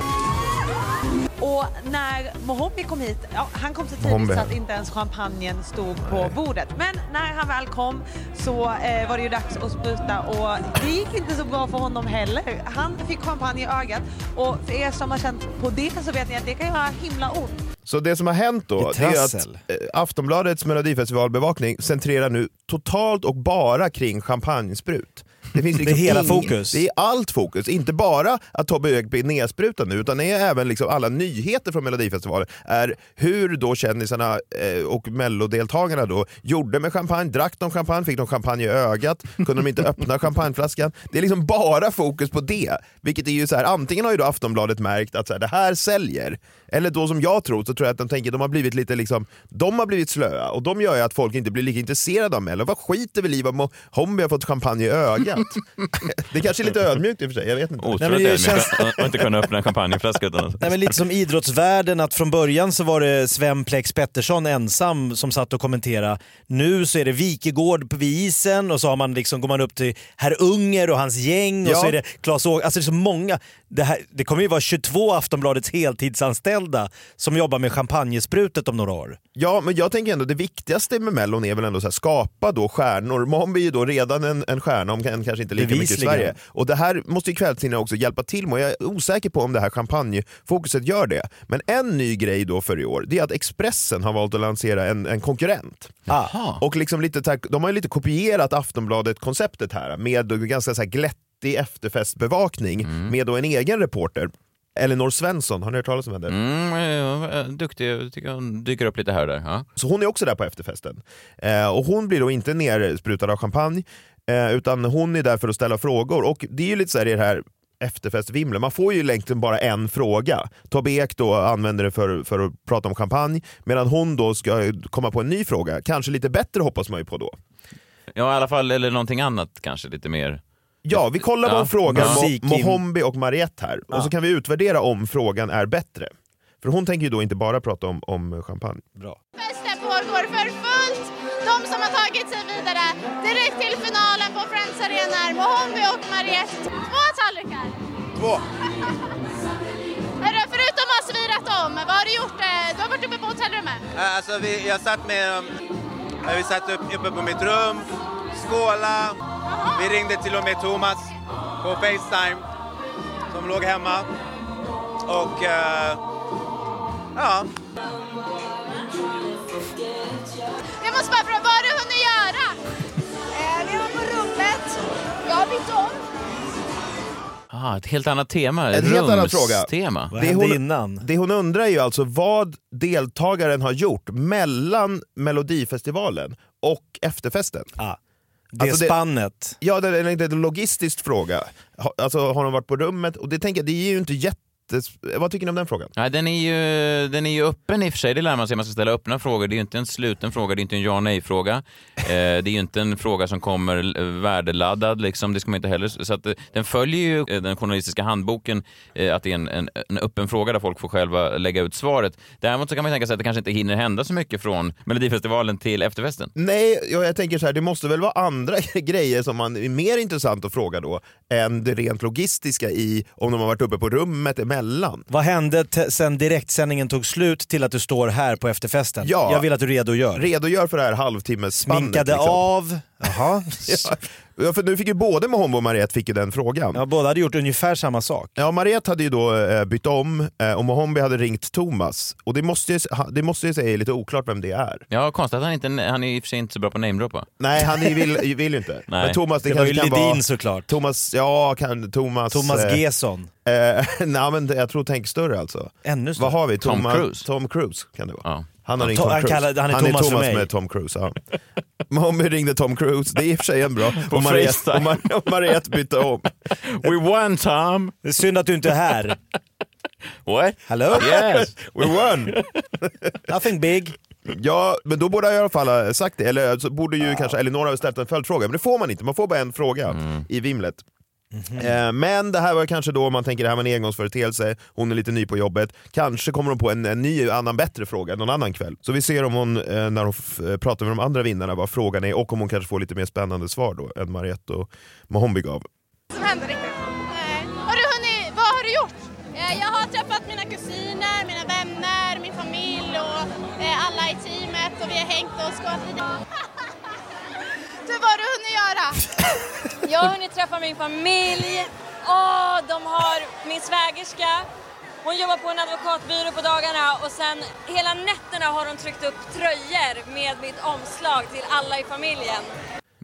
Och när Mohombi kom hit, ja, han kom så tidigt Mohombi. så att inte ens champagnen stod på bordet. Men när han väl kom så eh, var det ju dags att spruta och det gick inte så bra för honom heller. Han fick champagne i ögat och för er som har känt på det så vet ni att det kan göra himla ont. Så det som har hänt då, Det är det är att eh, Aftonbladets melodifestivalbevakning centrerar nu totalt och bara kring champagnesprut. Det, finns liksom Det är hela ing- fokus. Det är allt fokus. Inte bara att Tobbe Ek är nedsprutad nu, utan det är även liksom alla nyheter från Melodifestivalen. Är hur då kändisarna eh, och mellodeltagarna då gjorde med champagne. Drack de champagne? Fick de champagne i ögat? Kunde de inte öppna champagneflaskan? Det är liksom bara fokus på det. Vilket är ju så här, antingen har ju då Aftonbladet märkt att så här, det här säljer, eller då som jag tror, så tror jag att de tänker de har blivit lite liksom, de har blivit slöa och de gör ju att folk inte blir lika intresserade av Mello. Vad skiter väl i vad Hombi har fått champagne i ögat? det kanske är lite ödmjukt i och för sig, jag vet inte. Otroligt det ödmjukt känns- att- att inte kunna öppna en champagneflaska utan att... Nej, men lite som idrottsvärlden, att från början så var det Sven Plex Pettersson ensam som satt och kommenterade. Nu så är det Wikegård på isen och så har man liksom, går man upp till herr Unger och hans gäng och Ja. så är det Claes Åg. Alltså det är så många. Det, här, det kommer ju vara 22 Aftonbladets heltidsanställda som jobbar med champagnesprutet om några år. Ja, men jag tänker ändå det viktigaste med Mellon är väl ändå så här, skapa då stjärnor. Mombi är ju då redan en, en stjärna, om än kanske inte lika mycket i. Sverige. Och det här måste ju kvällstidningarna också hjälpa till med. Jag är osäker på om det här champagnefokuset gör det. Men en ny grej då för i år, det är att Expressen har valt att lansera en, en konkurrent. Aha. Och liksom lite, de har ju lite kopierat Aftonbladet-konceptet här med ganska så här glättig efterfestbevakning med då en egen reporter. Elinor Svensson, har ni hört talas om henne? Mm, duktig, jag tycker hon dyker upp lite här och där. Ja. Så hon är också där på efterfesten. Eh, och hon blir då inte nersprutad av champagne, eh, utan hon är där för att ställa frågor. Och det är ju lite så här i det här efterfestvimlet, man får ju egentligen bara en fråga. Tobbe Ek då använder det för, för att prata om champagne, medan hon då ska komma på en ny fråga. Kanske lite bättre hoppas man ju på då. ja, i alla fall, eller någonting annat kanske, lite mer. Ja, vi kollar vad Ja. hon frågar Ja. Mohombi och Mariette här, Ja. och så kan vi utvärdera om frågan är bättre. För hon tänker ju då inte bara prata om, om champagne. Bra. Som har tagit sig vidare direkt till finalen på Friends Arena är Mohombi och Mariette. Två tallrikar. Två. Hörru, förutom att ha svirat om, vad har du gjort? Eh, Du har varit uppe på hotellrummet. Äh, Alltså, vi, jag satt med äh, vi satt upp, uppe på mitt rum, skåla. Vi ringde till och med Thomas på Facetime som låg hemma. Och äh, ja, Jag måste bara fråga, Jag om. Ah, ett helt annat tema. En helt annan fråga. Rumstema. Vad Det hon, innan? det hon undrar är ju alltså vad deltagaren har gjort mellan Melodifestivalen och efterfesten. Ah, det Alltså det- spannet. Ja, det är en, det är en logistisk fråga. Alltså, har de varit på rummet? Och det, tänker jag, det är ju inte jätte... Vad tycker ni om den frågan? Nej, den, är ju, den är ju öppen i och för sig, det lär man sig. Man ska ställa öppna frågor. Det är ju inte en sluten fråga, det är inte en ja och nej-fråga. Eh, det är ju inte en fråga som kommer eh, värdeladdad, liksom. det ska man inte heller... Så att, eh, den följer ju eh, den journalistiska handboken, eh, att det är en, en, en öppen fråga där folk får själva lägga ut svaret. Däremot så kan man tänka sig att det kanske inte hinner hända så mycket från Melodifestivalen till efterfesten. Nej, jag, jag tänker så här, det måste väl vara andra grejer som man är mer intressant att fråga då än det rent logistiska i om de har varit uppe på rummet emellan. Vad hände sen direktsändningen tog slut till att du står här på efterfesten? Ja. Jag vill att du redogör. Redogör för det här halvtimmesspannet. Sminkade liksom. av. Jaha. Ja, för nu fick ju både Mohombo och Mariette fick ju den frågan. Ja, båda hade gjort ungefär samma sak. Ja, Mariette hade ju då eh, bytt om eh, och Mohombi hade ringt Thomas. Och det måste ju, det måste ju säga är lite oklart vem det är. Ja, konstigt att han inte... Han är i och för sig inte så bra på namedroppa. Nej, han är, vill, vill ju inte. Nej. Men Thomas, det, Det var ju kan Ledin vara... såklart. Thomas, ja, kan, Thomas... Thomas eh, Gesson. Eh, nej, men jag tror tänk större alltså. Ännu större. Vad har vi? Tom Thomas- Cruise. Tom Cruise kan det vara. Ja. Han har Ja, ringt to- Tom han Cruise. kallar- han är Thomas för mig. med Tom Cruise. Ja. Mommy ringde Tom Cruise, det är i och för sig en bra. På Och Mariette, och Mar- och Mariette bytte om. We won Tom! Det är synd att du inte är här. What? Hello? Yes! We won! Nothing big. Ja, men då borde jag i alla fall ha sagt det. Eller så borde ju kanske Elinor ha ställt en följdfråga. Men det får man inte, man får bara en fråga Mm. i vimlet. Eh, Men det här var kanske då, om man tänker det här var en engångsföreteelse, hon är lite ny på jobbet, kanske kommer hon på en, en ny, annan bättre fråga någon annan kväll. Så vi ser om hon, eh, när hon f- eh, pratar med de andra vinnarna, vad frågan är och om hon kanske får lite mer spännande svar då än Mariette och Mohombi gav. som hände riktigt. Nej. Har du hunnit, vad har du gjort? Jag har träffat mina kusiner, mina vänner, min familj och alla i teamet och vi har hängt och skålat lite. Du, vad har du hunnit göra? Jag har hunnit träffa min familj. Åh, de har min svägerska. Hon jobbar på en advokatbyrå på dagarna och sen hela nätterna har hon tryckt upp tröjor med mitt omslag till alla i familjen.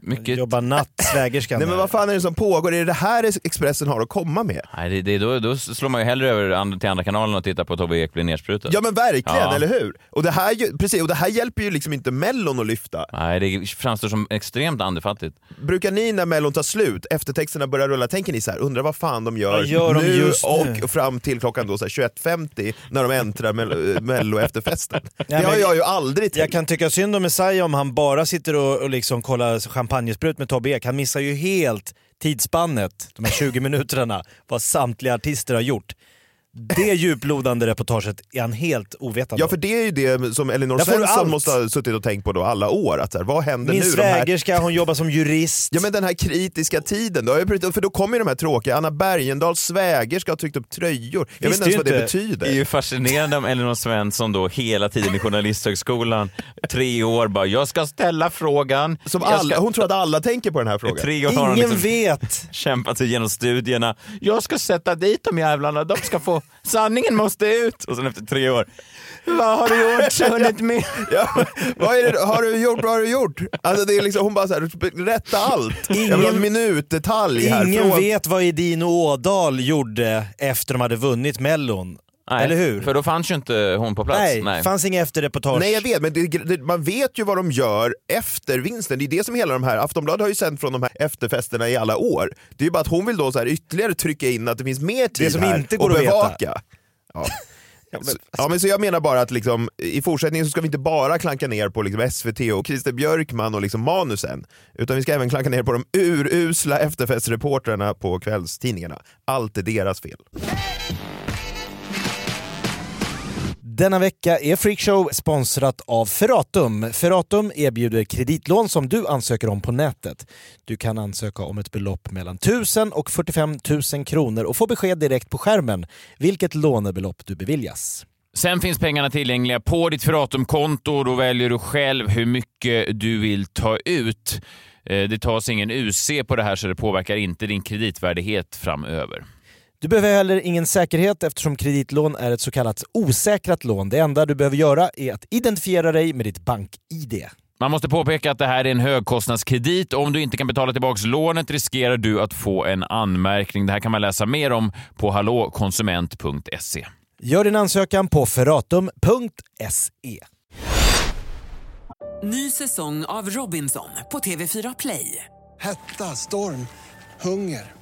Mycket... Jobbar natt, svägerskan. Nej men vad fan är det som pågår? Är det det här Expressen har att komma med? Nej, det, det, då, då slår man ju hellre över till andra kanalen och tittar på Tobbe Ek blir nersprutad. Ja men verkligen, Ja. eller hur? Och det, här, precis, och det här hjälper ju liksom inte Mellon att lyfta. Nej, det framstår som extremt andefattigt. Brukar ni när Mellon tar slut, eftertexterna börjar rulla, tänker ni så här, undrar vad fan de gör, gör de nu och fram till klockan då så här 21.50 när de äntrar Mell- Mello efterfesten? det men- har jag ju aldrig tänkt. Jag kan tycka synd om Messiah om han bara sitter och, och liksom kollar champagnesprut med Tobbe Ek. Han missar ju helt tidsspannet, de här 20 minuterna, vad samtliga artister har gjort. Det djuplodande reportaget är han helt ovetande Ja för det är ju det som Elinor Svensson måste ha suttit och tänkt på då alla år, att så här, vad händer Min nu? Här... svägerska, hon jobbar som jurist. Ja men den här kritiska tiden, då, för då kommer ju de här tråkiga, Anna Bergendahls svägerska har tryckt upp tröjor, jag vet inte ens vad det betyder. Det är ju fascinerande om Elinor Svensson då hela tiden i Journalisthögskolan, tre år bara, jag ska ställa frågan. Som alla, ska... hon tror att alla tänker på den här frågan. Tre år har hon Ingen liksom vet! kämpat sig igenom studierna. Jag ska sätta dit de jävlarna, de ska få, sanningen måste ut. Och sen efter tre år, vad har du gjort? Hunnit med? Ja, vad är det, har du gjort, vad har du gjort? Alltså det är liksom, hon bara så här, rätta allt. jag vill ha en Ingen- minutdetalj här. Ingen Från- vet vad Edin och Ådahl gjorde efter de hade vunnit Mellon. Nej, Eller hur? För då fanns ju inte hon på plats. Nej, fanns inga efterreportage. Nej jag vet, men det, det, man vet ju vad de gör efter vinsten. Det är det som hela de här, Aftonbladet har ju sänt från de här efterfesterna i alla år. Det är ju bara att hon vill då så här ytterligare trycka in att det finns mer tid som här inte går och att veta. bevaka. Ja. Så, ja, men så jag menar bara att liksom, i fortsättningen så ska vi inte bara klanka ner på liksom SVT och Christer Björkman och liksom manusen, utan vi ska även klanka ner på de urusla efterfestreportrarna på kvällstidningarna. Allt är deras fel. Denna vecka är Freakshow sponsrat av Ferratum. Ferratum erbjuder kreditlån som du ansöker om på nätet. Du kan ansöka om ett belopp mellan 1000 och 45 000 kronor och få besked direkt på skärmen vilket lånebelopp du beviljas. Sen finns pengarna tillgängliga på ditt Ferratum-konto och då väljer du själv hur mycket du vill ta ut. Eh, det tas ingen UC på det här så det påverkar inte din kreditvärdighet framöver. Du behöver heller ingen säkerhet eftersom kreditlån är ett så kallat osäkrat lån. Det enda du behöver göra är att identifiera dig med ditt bank-id. Man måste påpeka att det här är en högkostnadskredit. Om du inte kan betala tillbaka lånet riskerar du att få en anmärkning. Det här kan man läsa mer om på hallåkonsument.se. Gör din ansökan på ferratum.se. Ny säsong av Robinson på TV4 Play. Hetta, storm, hunger.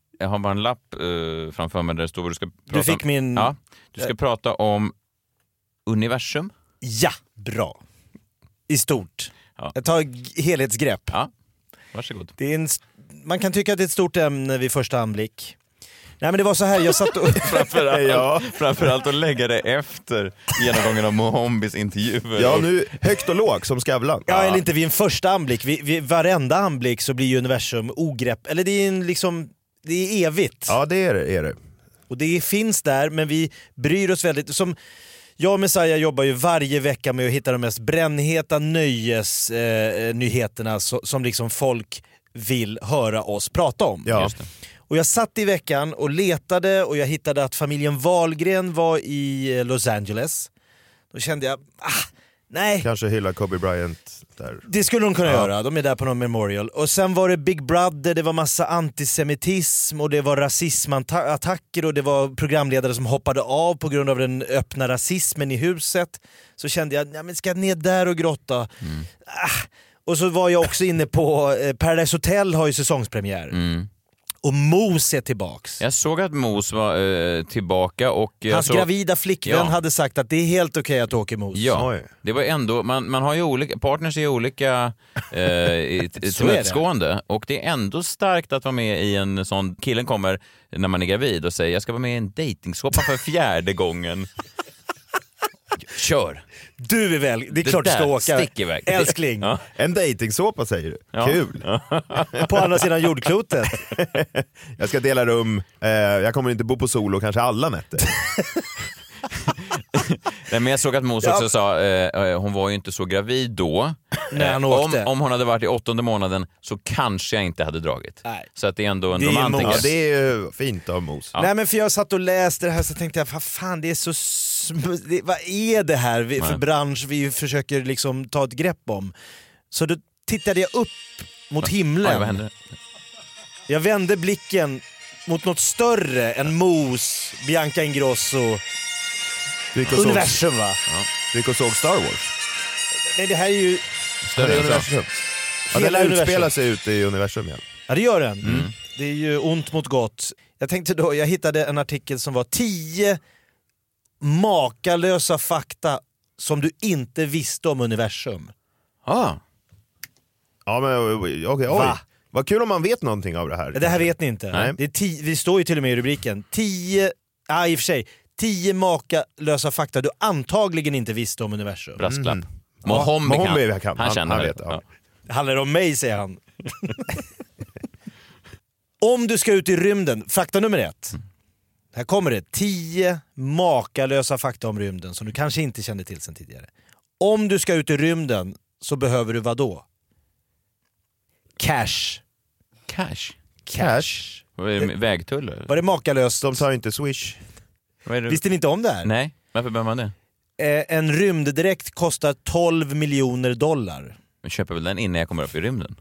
jag har bara en lapp eh, framför mig där det står vad du ska prata fick om. min- Ja, du ska Eh. prata om universum. Ja, bra. I stort. Ja. Jag tar helhetsgrepp. Ja, varsågod. Det är en, man kan tycka att det är ett stort ämne vid första anblick. Nej men det var så här, jag satt och... Framförallt, Ja. framförallt att lägga det efter genomgången av Mohombis intervjuer. Ja nu, högt och lågt som Skavlan. Ja, eller inte vid en första anblick. Vid, vid varenda anblick så blir ju universum ogrepp, eller det är en liksom, det är evigt. Ja det är det. Är det. Och det finns där, men vi bryr oss väldigt. Som jag och Messiah jobbar ju varje vecka med att hitta de mest brännheta nöjesnyheterna eh, so, som liksom folk vill höra oss prata om. Ja. Just det. Och jag satt i veckan och letade och jag hittade att familjen Wahlgren var i eh, Los Angeles. Då kände jag, ah, nej. Kanske hylla Kobe Bryant där. Det skulle de kunna Ja. göra, de är där på någon memorial. Och sen var det Big Brother, det var massa antisemitism och det var rasismattacker och det var programledare som hoppade av på grund av den öppna rasismen i huset. Så kände jag, ja, men ska jag ner där och grotta? Ah. Och så var jag också inne på, eh, Paradise Hotel har ju säsongspremiär. Mm. Och Mos är tillbaks. Jag såg att Mos var eh, tillbaka och... Hans såg- gravida flickvän Ja. hade sagt att det är helt okej att åka Mos. Ja, det var ändå, man, man har ju olika, partners är ju olika eh, tillmötesgående och det är ändå starkt att vara med i en sån, killen kommer när man är gravid och säger jag ska vara med i en dejtingsoppa för fjärde gången. Kör! Du är väl, det är Det klart du ska åka. stick iväg. Älskling. Ja. En dejtingsåpa säger du? Ja. Kul! På andra sidan jordklotet. jag ska dela rum, eh, jag kommer inte bo på solo kanske alla nätter. Nej, men jag såg att Mos Ja. också sa, eh, eh, hon var ju inte så gravid då. När han Eh, åkte. om, om hon hade varit i åttonde månaden så kanske jag inte hade dragit. Nej. Så att det är ändå en Det är romantiker. Mos. Ja, det är ju fint av Mos. Nej men för jag satt och läste det här så tänkte jag, vad fan det är så... Det, vad är det här vi, för Nej. bransch vi försöker liksom ta ett grepp om? Så då tittade jag upp mot himlen. Oj, vad hände? Jag vände blicken mot något större än Mos, Bianca Ingrosso, universum va? Du gick och såg Star Wars? Nej det här är ju... Ja, är än universum. Ja, den utspelar universum. sig ute i universum igen. Ja det gör den. Det är ju ont mot gott. Jag tänkte då, jag hittade en artikel som var 10 makalösa fakta som du inte visste om universum. Ah. Ja men okej, oj. Va? Vad kul om man vet någonting av det här. Det här vet ni inte. Nej. Det, är ti- det står ju till och med i rubriken. 10, ja i och för sig, 10 makalösa fakta du antagligen inte visste om universum. Brasklapp. Mm. Mohombi kan. Mohombi kan. Han Han- känner han det. vet, ja. Det handlar om mig säger han. om du ska ut i rymden, fakta nummer ett. Här kommer det, 10 makalösa fakta om rymden som du kanske inte kände till sedan tidigare. Om du ska ut i rymden så behöver du vad då? Cash. Cash? Cash. Det, vägtull? Var det makalöst? De tar inte swish. Är det? Visste ni inte om det här? Nej, varför behöver man det? Eh, en rymddräkt kostar 12 miljoner dollar. Jag köper väl den innan jag kommer upp i rymden?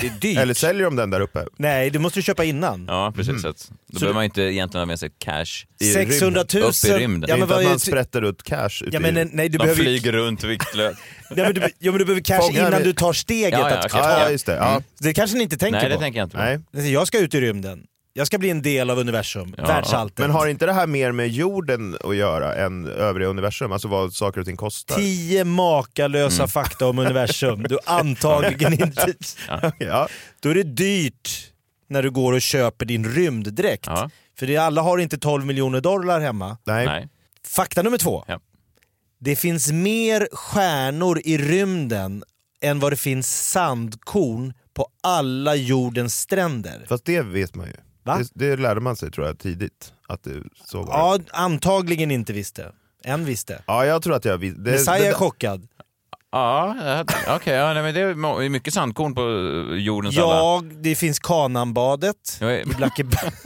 Det är dyrt. Eller säljer de den där uppe? Nej, du måste du köpa innan. Ja, precis. Mm. Så att, då Så behöver du- man inte egentligen ha med sig cash. I 600 000. Upp i rymden. Det är Ja, men inte vad att är man det- sprätter ut cash ute Ja, men, nej, du De behöver, ju- flyger runt viktlöst. ja, men du, ja, men du behöver cash Fångar innan vi- du tar steget. Ja, ja, att, okej. Ja, just det. Ja. Mm. Det kanske ni inte tänker Nej, det på. tänker jag inte på. Nej. Jag ska ut i rymden. Jag ska bli en del av universum, Ja, världsalltet. Men har inte det här mer med jorden att göra än övriga universum? Alltså vad saker och ting kostar? Tio makalösa Mm. fakta om universum du antagligen inte... Ja. Då är det dyrt när du går och köper din rymddräkt. Ja. För det, alla har inte 12 miljoner dollar hemma. Nej. Nej. Fakta nummer två. Ja. Det finns mer stjärnor i rymden än vad det finns sandkorn på alla jordens stränder. Fast det vet man ju. Va? Det, det lärde man sig tror jag tidigt. Att det, så var det. Ja, antagligen inte visste. En visste. Ja, jag tror att jag vis- det, Messiah är chockad. Ja, okej. ja, nej, men det är mycket sandkorn på jordens alla... Ja, det finns Kananbadet Ja, i Blackeberg.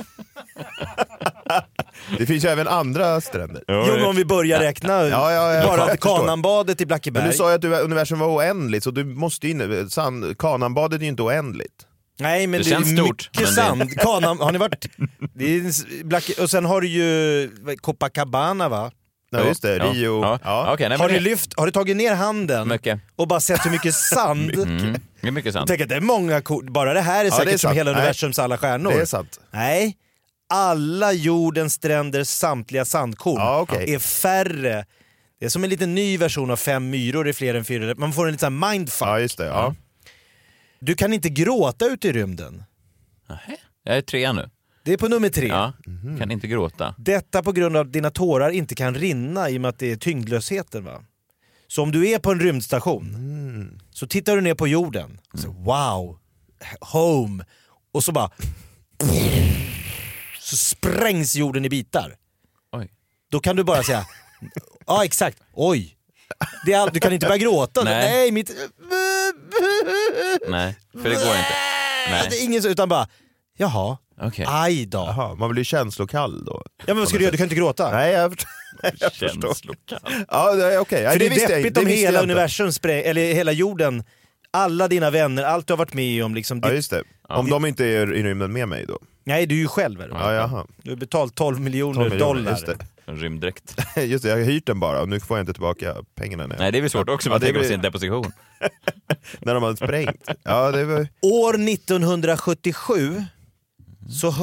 det finns ju även andra stränder. Jo, men om vi börjar räkna. Ja, ja, ja, bara. Kananbadet i Men Blackeberg. du sa ju att du- universum var oändligt, så du måste ju in, sand, Kananbadet är ju inte oändligt. Nej men Det det, känns är stort, mycket men det- sand. Kanan, har ni varit... Det är Black... Och sen har du ju Copacabana va? Ja, just det. Rio. Ja. Ja. Okej, nej, Har det- lyft, har du tagit ner handen Mycket. och bara sett hur mycket sand? Mm, det är mycket sand. Tänk att det är många kort, bara det här är Ja, säkert det är som hela Nej. universums alla stjärnor. Det är sant. Nej, alla jordens stränders samtliga sandkorn Ja, okej. är färre. Det är som en liten ny version av fem myror är fler än fyra. Man får en liten mindfuck. Ja, just det. Ja. Du kan inte gråta ute i rymden. Jag är tre nu. Det är på nummer tre. Ja. Mhm. Kan inte gråta. Detta på grund av att dina tårar inte kan rinna i och med att det är tyngdlösheten. Va? Så om du är på en rymdstation Mm. så tittar du ner på jorden. Så, wow, home. Och så bara... Så sprängs jorden i bitar. Oj. Då kan du bara säga, ja exakt, oj. Det är all, du kan inte börja gråta. Nej. Nej, mitt... Nej, för det går inte. Det Nej. är ingen så, utan bara, jaha, Okej. aj då. Jaha, man blir känslokall då. Ja men vad ska du göra? Du kan inte gråta. Nej, jag. Jag förstår. Ja, det är okej. Nej, För det är visste jag deppigt om Det visste hela jag universum, eller hela jorden, alla dina vänner, allt du har varit med om. Liksom, Ja, det, just det. Om de inte är i rymden med mig då? nej, du är ju själv. Är du? Ja, jaha. Du har betalt 12 miljoner 12 miljoner, dollar. En rymddräkt. Just det, jag har hyrt den bara och nu får jag inte tillbaka pengarna. När, Nej, det är väl svårt också. Ja, Man det tänker på blir- sin deposition. när de har sprängt. Ja, det var... År 1977 så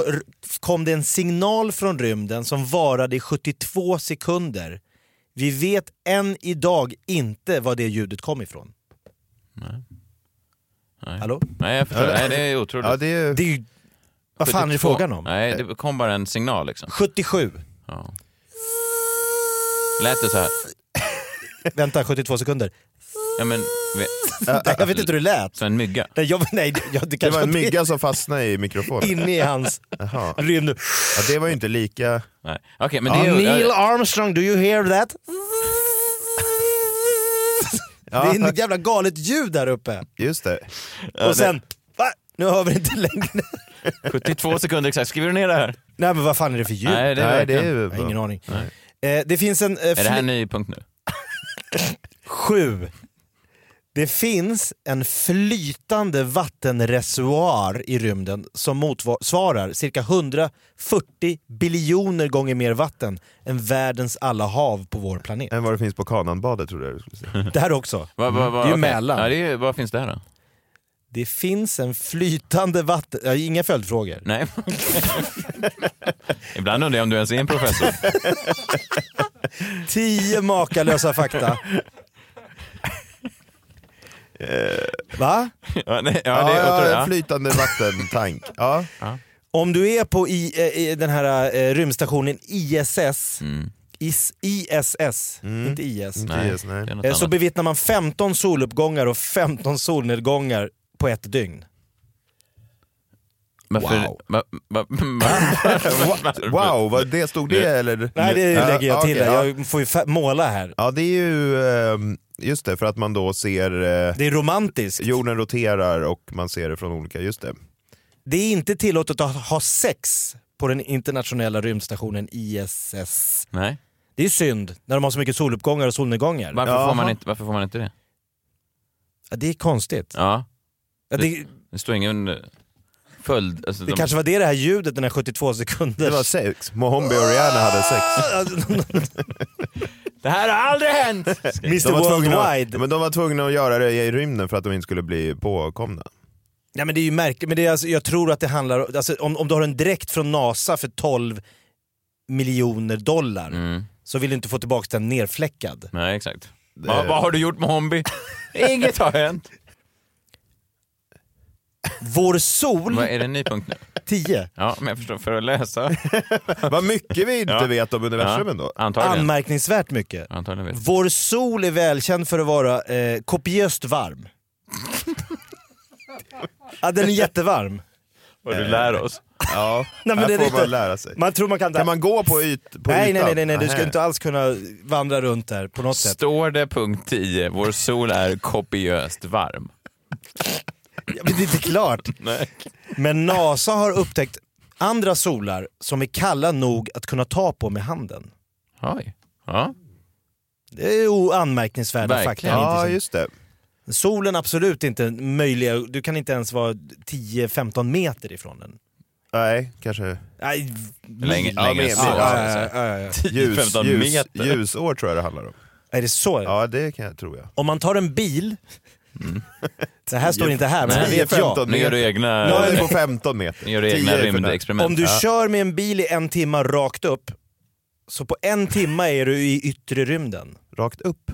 kom det en signal från rymden som varade i 72 sekunder. Vi vet än idag inte var det ljudet kom ifrån. Nej. Nej. Hallå? Nej, jag förstår. Nej, det är otroligt. Ja, det är... Det är ju, vad fan är det 72. frågan om? Nej, det kom bara en signal liksom. 77. Ja. Lät det så här? Vänta, 72 sekunder. Ja, men, vi, jag vet inte hur det lät. Så en mygga? Nej, jag, nej det, jag, det, Det var en mygga som fastnade i mikrofonen. inne i hans rymd. Ja, det var ju inte lika... Nej. Okej, men Ja, det. Neil Armstrong, do you hear that? Det är ett jävla galet ljud där uppe. Just det. Och sen, va? Nu hör vi inte längre. 72 sekunder exakt, skriver du ner det här? Nej men vad fan är det för ljud? Nej, det är Nej, det är ingen aning. Nej. Eh, det finns en... Eh, Är det här en ny punkt nu? Sju. Det finns en flytande vattenreservoar i rymden som motsvarar cirka 140 biljoner gånger mer vatten än världens alla hav på vår planet. Än vad det finns på Kananbadet tror jag du skulle säga. Det här också. Va, va, va, Det är ju okej. Mälaren. Ja, det är, vad finns det här då? Det finns en flytande vatten... Ja, inga följdfrågor. Nej. Ibland undrar jag om du ens är en professor. Tio makalösa fakta. Va? Ja, nej, ja, Ja, det är ja, otroligt. en Ja. flytande vattentank. Ja. Om du är på i, eh, i den här eh, rymdstationen ISS, Mm. IS, ISS, inte IS, Inte Nej, IS, nej. eh, så bevittnar man 15 soluppgångar och 15 solnedgångar på ett dygn. Varför, Wow. Wow, vad det stod det eller? Nej det lägger jag till ja. jag får ju måla här. Ja det är ju, ehm, just det, för att man då ser eh, Det är romantiskt. jorden roterar och man ser det från olika, just det. Det är inte tillåtet att ha sex på den internationella rymdstationen ISS. Nej. Det är synd när de har så mycket soluppgångar och solnedgångar. Varför, får man inte, varför får man inte det? Ja, det är konstigt. Ja, Ja, det, det står ingen följd... Alltså, det de, kanske var det det här ljudet, den här 72 sekunder. Det var sex, Mohombi och Rihanna hade sex. det här har aldrig hänt! Mr De var, tvungna, Worldwide. men de var tvungna att göra det i rymden för att de inte skulle bli påkomna. Ja, men det är ju märkligt, men det är alltså, jag tror att det handlar alltså, om, om du har en dräkt från NASA för 12 miljoner dollar Mm. så vill du inte få tillbaka den nerfläckad. Nej, exakt. Va, vad har du gjort med Hombi? Inget har hänt. Vår sol, Vad är det en ny punkt nu? 10. Ja, men jag förstår, för att läsa. Vad mycket vi inte Ja. vet om universum Ja, ändå. Antagligen. Anmärkningsvärt mycket. Antagligen vet. Vår sol är välkänd för att vara eh, kopiöst varm. ja, den är jättevarm. Vad du lär oss. Ja, Nej, men här det är får lite- man lära sig. Man tror man kan... Kan man gå på, yt, på nej, ytan? nej, nej, nej, du ska Nähä. inte alls kunna vandra runt där på något sätt. Står det punkt 10, vår sol är kopiöst varm. Ja, men det är inte klart. Nej. Men NASA har upptäckt andra solar som är kalla nog att kunna ta på med handen. Oj. Ja. Det är anmärkningsvärda fakta. Ja, just det. Solen absolut inte möjliga, du kan inte ens vara 10-15 meter ifrån den. Nej, kanske Nej, Länge. Ja, men- så. ja. Ja, ja, ja. ljus, 10-15 ljus, meter. ljusår tror jag det handlar om. Är det så? Ja, det kan jag, tror jag. Om man tar en bil, det här står inte här men det vet jag. 10-15 Nu gör du meter. egna, Nu är det på 15 meter. nu gör du egna 10 är för nära. rymdexperiment. Om du Ja. kör med en bil i en timme rakt upp, så på en timme är du i yttre rymden. Rakt upp.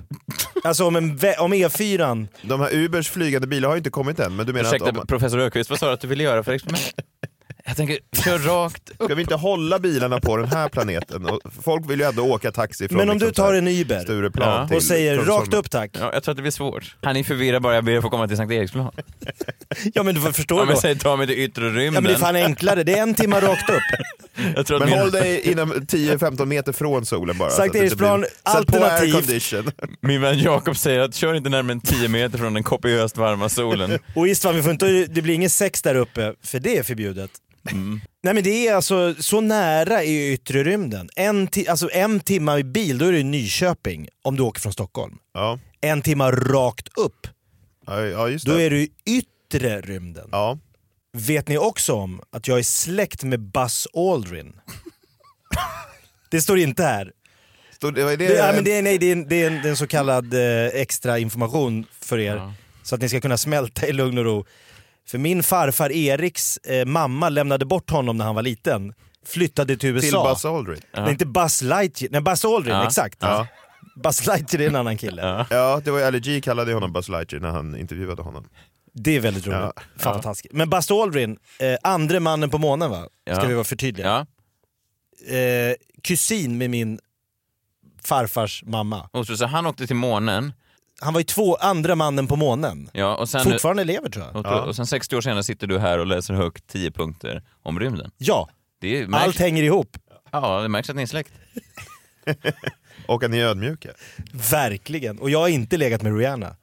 Alltså om, en om E4, De här Ubers flygande bilar har ju inte kommit än, men du menar Ursäkta, att om, professor Öqvist, vad sa du att du ville göra för experiment? Jag tänker, kör rakt upp. ska vi inte hålla bilarna på den här planeten? Och folk vill ju ändå åka taxi från men om liksom du tar en Uber Stureplan Ja. till och säger rakt upp tack. Ja, jag tror att det blir svårt. Han är förvirrad bara jag ber att få komma till Sankt Eriksplan. Ja men du förstår Ja, då. men säg ta mig till yttre Ja rymden. men det är fan enklare, det är en timme rakt upp. jag tror att Men min, håll dig inom 10-15 meter från solen bara. Sankt Eriksplan, blir- alternativt. min vän Jakob säger att kör inte närmare än 10 meter från den kopiöst varma solen. Och Istvan, vi får inte, det blir ingen sex där uppe, för det är förbjudet. Nej men det är alltså så nära i yttre rymden. En, alltså en timme i bil, då är det Nyköping om du åker från Stockholm. Ja, En timme rakt upp, ja, just då det. är du i yttre rymden. Ja. Vet ni också om att jag är släkt med Buzz Aldrin? det står inte här. Stod, det, var det, Det, ja, men det, är, nej, det, är, en- det, är en, det är en så kallad eh, extra information för er. Ja. Så att ni ska kunna smälta i lugn och ro. För min farfar Eriks eh, mamma lämnade bort honom när han var liten. Flyttade till USA. Till Buzz Aldrin. Nej, inte Buzz Lightyear. Nej, Buzz Aldrin, Ja. exakt. Ja. Buzz Lightyear är en annan kille. Ja, det var Ali G kallade honom Buzz Lightyear när han intervjuade honom. Det är väldigt roligt. Ja. Fan Ja. fantastiskt. Men Buzz Aldrin, eh, andre mannen på månen va? Ska Ja. vi vara förtydliga. Eh, kusin med min farfars mamma. Och så, så han åkte till månen. Han var ju två andra mannen på månen. Ja, och sen, Fortfarande lever tror jag. Och, och sen 60 år senare sitter du här och läser högt 10 punkter om rymden. Ja, Det är, allt hänger ihop. Ja, det märks att ni är släkt. Och att ni är ödmjuka. Verkligen. Och jag har inte legat med Rihanna.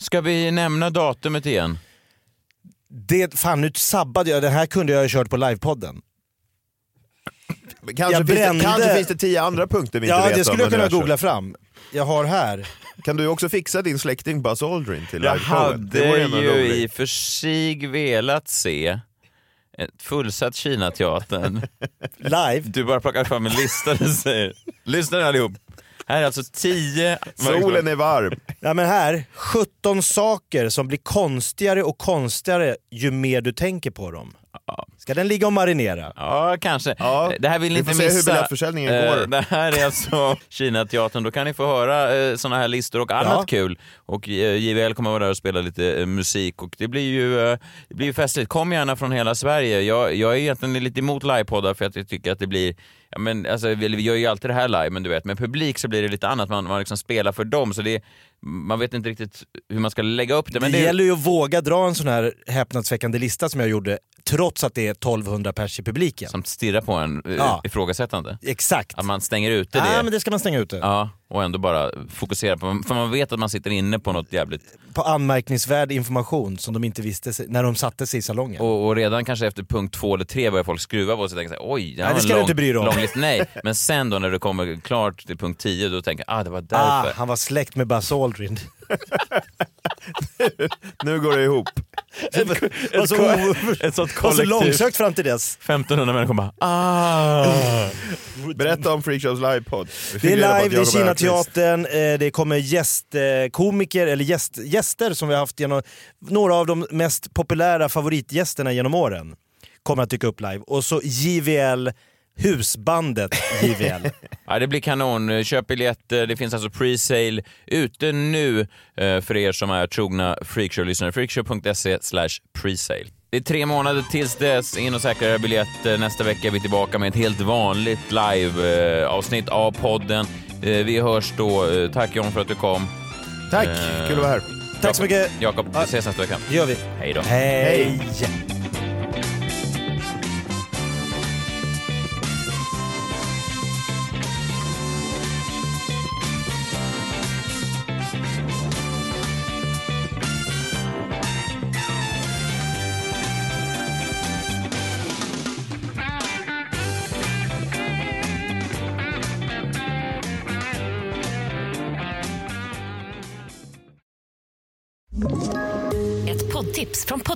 Ska vi nämna datumet igen? Det, fan nu sabbade jag, det här kunde jag ha kört på livepodden. Kanske, Jag finns det, kanske finns det tio andra punkter vi inte Ja, vet det skulle om jag kunna googla fram. Jag har här. Kan du också fixa din släkting Buzz Aldrin till Jag liveshowen? Det hade ändå ju i och för sig velat se ett fullsatt Kinateatern. Live? Du bara plockar fram en lista och säger, lyssna nu allihop. Här är alltså tio... Solen är varm. Ja men här, 17 saker som blir konstigare och konstigare ju mer du tänker på dem. Ska den ligga och marinera? Ja, kanske. det här vill ni vi inte får se hur missa. biljettförsäljningen Eh, går. Det här är alltså Kinateatern. Då kan ni få höra eh, såna här listor och annat Ja. kul. Och eh, JVL kommer vara där och spela lite eh, musik och det blir ju eh, det blir ju festligt. Kom gärna från hela Sverige. Jag, jag är egentligen lite emot livepoddar för att jag tycker att det blir Ja, men, alltså, vi, vi gör ju alltid det här live, men du vet, med publik så blir det lite annat. Man, man liksom spelar för dem, så det, man vet inte riktigt hur man ska lägga upp det. Men det, det, gäller ju att våga dra en sån här häpnadsväckande lista som jag gjorde, trots att det är 1200 pers i publiken. Som stirrar på en eh, Ja. ifrågasättande. Exakt. Att man stänger ute Ja, det. men det ska man stänga ute. Ja, och ändå bara fokusera på, för man vet att man sitter inne på något jävligt... På anmärkningsvärd information som de inte visste sig, när de satte sig i salongen. Och, och redan kanske efter punkt två eller tre börjar folk skruva på sig och tänka så här, oj, det, här Nej, var det ska du lång, inte bry dig om. lista. Nej, men sen då när det kommer klart till punkt 10 då tänker jag, ah det var därför. Ah, han var släkt med Buzz Aldrin. Nu går det ihop. Det var- ett var så ett sånt var så kollektiv. långsökt fram till dess. 1500 människor bara, ah. Berätta om Freakshows livepodd. Det är live, det Öqvist- Kinateatern, eh, det kommer gästkomiker, eller gäst, gäster som vi har haft genom, några av de mest populära favoritgästerna genom åren kommer att dyka upp live. Och så JVL, husbandet JVL. Ja, det blir kanon. Köp biljetter. Det finns alltså pre-sale ute nu eh, för er som är trogna Freakshow-lyssnare. Freakshow.se slash presale. Det är tre månader tills dess. In och säkra era biljetter. Nästa vecka är vi tillbaka med ett helt vanligt live-avsnitt av podden. Eh, Vi hörs då. Eh, Tack John för att du kom. Tack, Eh, kul att vara här. Tack så mycket. Jakob, vi ses nästa vecka. Det gör vi. Hej då. Hej! Ett